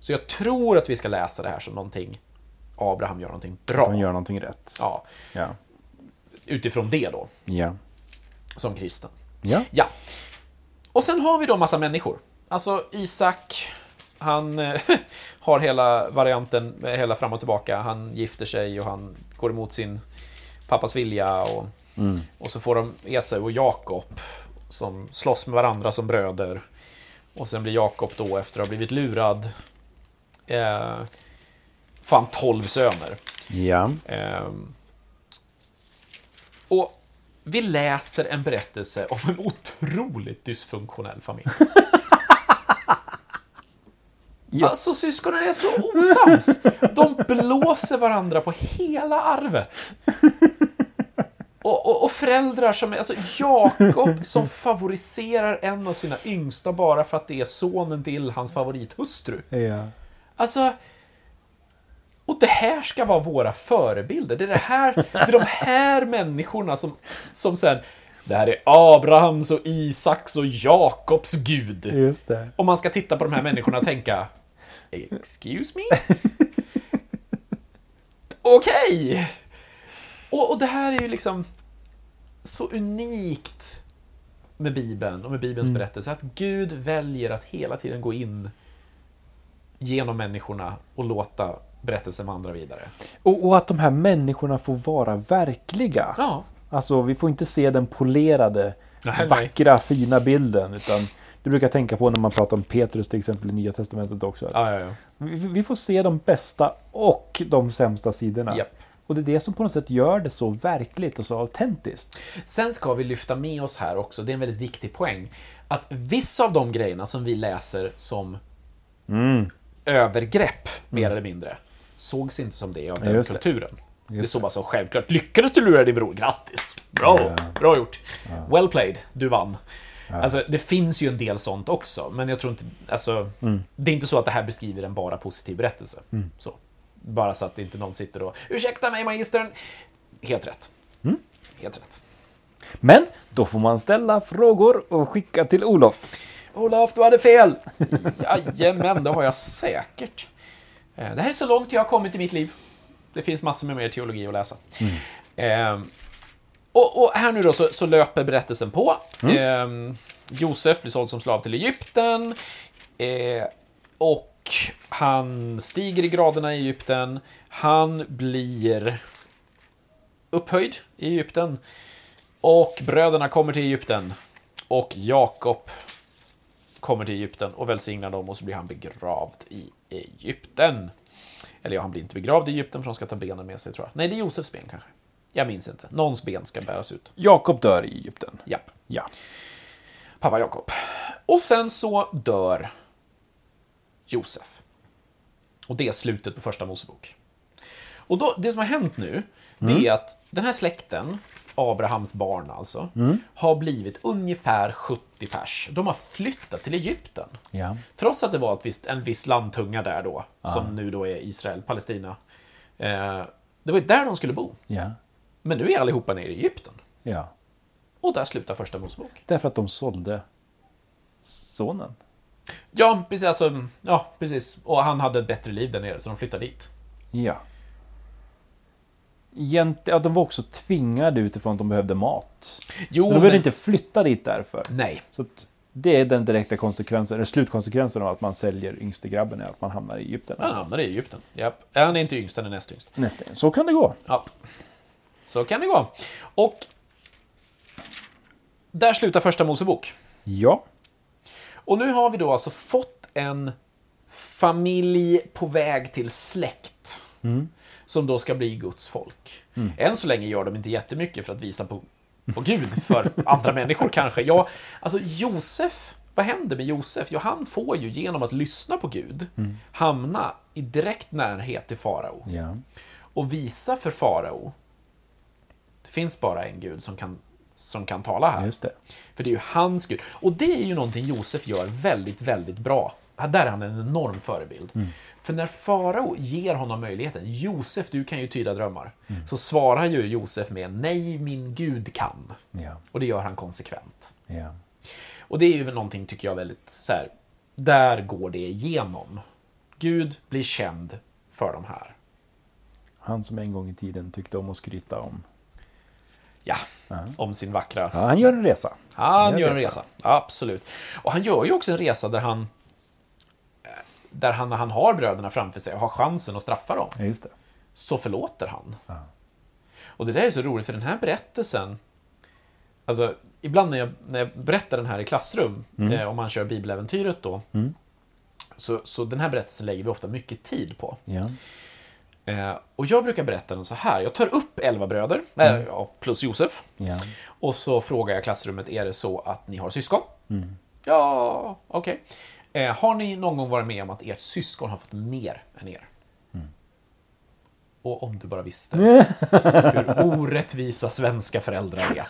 Så jag tror att vi ska läsa det här som någonting Abraham gör någonting bra. Han gör någonting rätt. Ja, Ja. utifrån det då, Ja. som kristen. Ja. Ja. Och sen har vi då massa människor. Alltså Isak, han eh, [LAUGHS] har hela varianten, eh, hela fram och tillbaka. Han gifter sig och han går emot sin pappas vilja. Och, och så får de Esau och Jakob som slåss med varandra som bröder. Och sen blir Jakob då, efter att ha blivit lurad, eh, får han tolv söner. Ja. Ehm, och vi läser en berättelse om en otroligt dysfunktionell familj. [LAUGHS] Ja. Alltså syskonen är så osams. De blåser varandra på hela arvet. [LAUGHS] Och, och, och föräldrar som är, alltså Jakob [LAUGHS] som favoriserar en av sina yngsta bara för att det är sonen till hans favorithustru. Ja. Alltså... Och det här ska vara våra förebilder. Det är, det här, det är de här människorna som, som sen... Det här är Abrahams och Isaks och Jakobs gud. Just det. Om man ska titta på de här människorna och tänka... Excuse me? [LAUGHS] Okej! Och, och det här är ju liksom så unikt med Bibeln och med Bibelns berättelse. Att Gud väljer att hela tiden gå in genom människorna och låta berättelsen vandra vidare. Och, och att de här människorna får vara verkliga. Ja, Alltså, vi får inte se den polerade, Nej, nej. vackra, fina bilden. Utan det brukar jag tänka på när man pratar om Petrus till exempel i Nya Testamentet också. Ja, ja. ja. vi, vi får se de bästa och de sämsta sidorna. Japp. Och det är det som på något sätt gör det så verkligt och så autentiskt. Sen ska vi lyfta med oss här också, det är en väldigt viktig poäng, att vissa av de grejerna som vi läser som övergrepp, mer eller mindre, sågs inte som det av den just det. kulturen. Det, Just såg bara så självklart. Lyckades du lura din bror? Grattis! Bra! Ja. Bra gjort! Well played, du vann. Alltså, det finns ju en del sånt också, men jag tror inte... Alltså, Det är inte så att det här beskriver en bara positiv berättelse. Så. Bara så att inte någon sitter och Ursäkta mig, magistern! Helt rätt. Helt rätt. Men då får man ställa frågor och skicka till Olof. Olof, du hade fel! Jajamän, det har jag säkert. Eh, Det här är så långt jag har kommit i mitt liv. Det finns massor med mer teologi att läsa. Eh, och, och här nu då så, så löper berättelsen på. Eh, Josef blir såld som slav till Egypten. Eh, och han stiger i graderna i Egypten. Han blir upphöjd i Egypten. Och bröderna kommer till Egypten. Och Jakob kommer till Egypten och välsignar dem och så blir han begravd i Egypten. Eller ja, han blir inte begravd i Egypten för de ska ta benen med sig tror jag. Nej, det är Josefs ben kanske. Jag minns inte. Någons ben ska bäras ut. Jakob dör i Egypten. Japp. Ja. Pappa Jakob. Och sen så dör Josef. Och det är slutet på första Mosebok. Och då, det som har hänt nu, det är att den här släkten, Abrahams barn alltså, har blivit ungefär 70 pers. De har flyttat till Egypten. Ja. Trots att det var ett visst, en viss landtunga där då, som nu då är Israel, Palestina. Eh, det var ju där de skulle bo. Ja. Men nu är allihopa nere i Egypten. Ja. Och där slutar första Mosebok. Därför att de sålde sonen. Ja, precis. Alltså, ja, precis. Och han hade ett bättre liv där nere, så de flyttade dit. Ja. Egent, ja, de var också tvingade utifrån att de behövde mat. Jo, Men de behövde inte flytta dit därför. Nej. Så det är den direkta konsekvensen, eller slutkonsekvensen av att man säljer yngste grabben är att man hamnar i Egypten. Han hamnade i Egypten. Japp. Han är inte yngst, han är näst yngst. Nästa. Så kan det gå. Ja. Så kan det gå. Och där slutar första Mosebok. Ja. Och nu har vi då alltså fått en familj på väg till släkt. Som då ska bli Guds folk. Än så länge gör de inte jättemycket för att visa på, på Gud för andra människor kanske. Ja, alltså Josef, vad händer med Josef? Jo, han får ju genom att lyssna på Gud hamna i direkt närhet till farao. Ja. Och visa för farao, det finns bara en Gud som kan, som kan tala här. Just det. För det är ju hans Gud. Och det är ju någonting Josef gör väldigt, väldigt bra. Där är han en enorm förebild. För när farao ger honom möjligheten, Josef, du kan ju tyda drömmar. Så svarar ju Josef med, nej, min Gud kan. Ja. Och det gör han konsekvent. Ja. Och det är ju någonting, tycker jag, väldigt så här, där går det igenom. Gud blir känd för de här. Han som en gång i tiden tyckte om att skryta om. Ja, om sin vackra Ja, han gör en resa. Han gör gör en en resa, absolut. Och han gör ju också en resa där han där han, när han har bröderna framför sig och har chansen att straffa dem, Ja, just det. så förlåter han. Och det där är så roligt, för den här berättelsen, alltså ibland när jag, när jag berättar den här i klassrum, eh, om man kör bibeläventyret då, så, så den här berättelsen lägger vi ofta mycket tid på. Ja. Eh, och jag brukar berätta den så här, jag tar upp elva bröder, eh, ja, plus Josef, Ja. och så frågar jag klassrummet, är det så att ni har syskon? Ja, okej. Eh, har ni någon gång varit med om att ert syskon har fått mer än er? Och om du bara visste [LAUGHS] hur orättvisa svenska föräldrar är.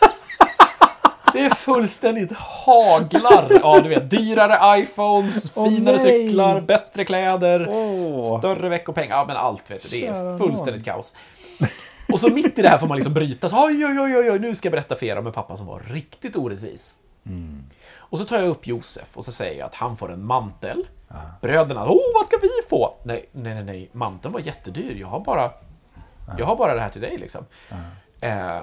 Det är fullständigt haglar av, du vet, dyrare iPhones, finare nej. cyklar, bättre kläder, Åh. större veckopengar. Ja, men allt, vet du. Det är fullständigt kaos. Och så mitt i det här får man liksom bryta. Så, Oj, oj, oj, oj, nu ska jag berätta för er om en pappa som var riktigt orättvis. Och så tar jag upp Josef och så säger jag att han får en mantel. Bröderna, åh, vad ska vi få? Nej, nej, nej, nej, manteln var jättedyr. Jag har bara, jag har bara det här till dig liksom. Eh,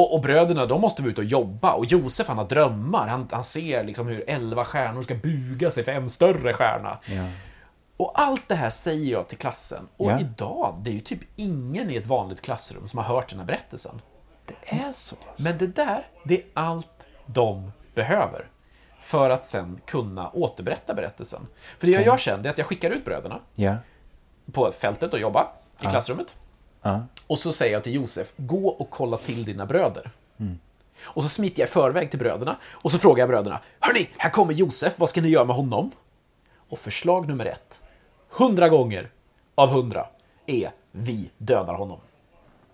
och, och bröderna, de måste vara ute och jobba. Och Josef, han har drömmar. Han, han ser liksom hur elva stjärnor ska buga sig för en större stjärna. Ja. Och allt det här säger jag till klassen. Och Ja. idag, det är ju typ ingen i ett vanligt klassrum som har hört den här berättelsen. Det är så. Alltså. Men det där, det är allt de behöver. För att sen kunna återberätta berättelsen. För det jag gör sen, det är att jag skickar ut bröderna Ja. på fältet och jobba i klassrummet. Ja. Och så säger jag till Josef, gå och kolla till dina bröder. Och så smiter jag i förväg till bröderna och så frågar jag bröderna, hörni, här kommer Josef, vad ska ni göra med honom? Och förslag nummer ett, hundra gånger av hundra, är vi dödar honom.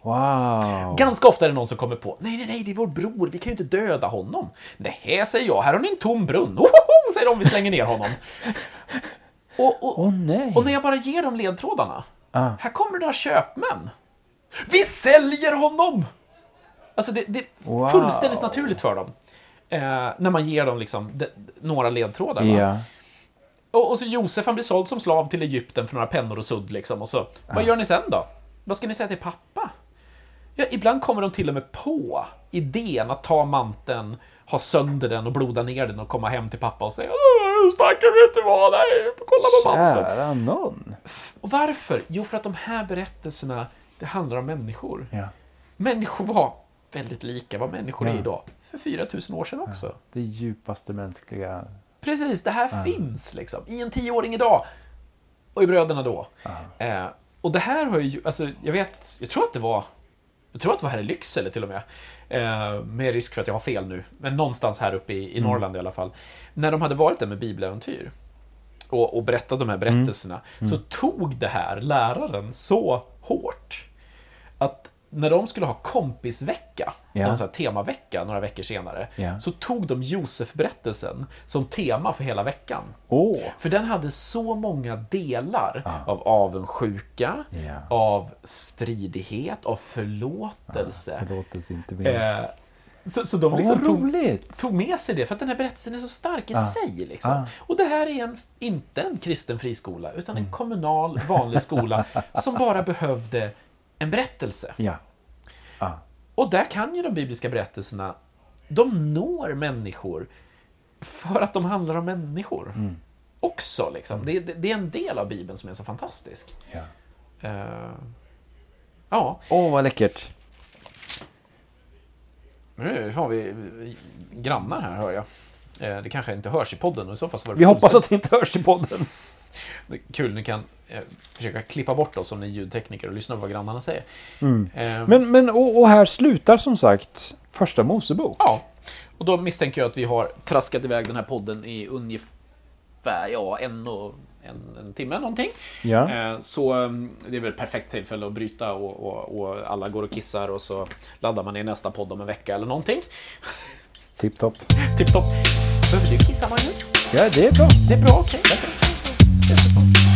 Wow. Ganska ofta är det någon som kommer på, nej, nej, nej, det är vår bror, vi kan ju inte döda honom. Nej, säger jag, här har ni en tom brunn. Ohoho, säger de, vi slänger ner honom. [LAUGHS] Och, och, nej. och när jag bara ger dem ledtrådarna, Ah. här kommer några köpmän. Vi säljer honom! Alltså det, det är Wow. fullständigt naturligt för dem. Eh, när man ger dem liksom de, några ledtrådar. Ja. Och, och så Josef han blir såld som slav till Egypten för några pennor och sudd liksom. Och så, vad gör ni sen då? Vad ska ni säga till pappa? Ja, ibland kommer de till och med på idén att ta manteln, ha sönder den och bloda ner den och komma hem till pappa och säga "Åh, Stackare, vet du vad? Nej, kolla på manteln. Kära någon. Och varför? Jo, för att de här berättelserna, det handlar om människor. Ja. Människor var väldigt lika vad människor är Ja. idag. För 4000 år sedan också. Det djupaste mänskliga. Precis, det här finns liksom. I en tioåring idag. Och i bröderna då. Eh, och det här har ju, alltså jag vet, jag tror att det var, jag tror att det var här i Lycksele till och med. Eh, med risk för att jag har fel nu, men någonstans här uppe i, i Norrland i alla fall. När de hade varit där med bibeläventyr och, och berättat de här berättelserna, så tog det här läraren så hårt att när de skulle ha kompisvecka, Ja. någon sån här temavecka några veckor senare, Ja. så tog de Josef-berättelsen som tema för hela veckan. Åh! För den hade så många delar av avundsjuka, Ja. av stridighet, av förlåtelse. Förlåtelse inte minst. Eh, så, så de liksom vad tog, tog med sig det, för att den här berättelsen är så stark i sig. Liksom. Ah. Och det här är en, inte en kristen friskola, utan Mm. en kommunal, vanlig skola [LAUGHS] som bara behövde en berättelse. Ja. Ah. Och där kan ju de bibliska berättelserna, de når människor för att de handlar om människor. Mm. Också, liksom. Det, det, det är en del av Bibeln som är så fantastisk. Ja. Eh, ja, Åh, vad läckert. Nu har vi grannar här, hör jag. Eh, det kanske inte hörs i podden, och i så fall så var det Vi hoppas att det inte hörs i podden. [LAUGHS] Det är Kul, ni kan eh, försöka klippa bort oss om ni är ljudtekniker och lyssna på vad grannarna säger. Eh, Men, men och, och här slutar som sagt första Mosebok. Ja, och då misstänker jag att vi har traskat iväg den här podden i ungefär ja, en, och, en, en timme någonting. Ja. Eh, Så eh, det är väl ett perfekt tillfälle att bryta och, och, och alla går och kissar och så laddar man i nästa podd om en vecka eller någonting. Tipptopp. Tipptopp. Behöver du kissa, Magnus? Ja, det är bra. Det är bra, okej. Okay. Ses vi snart.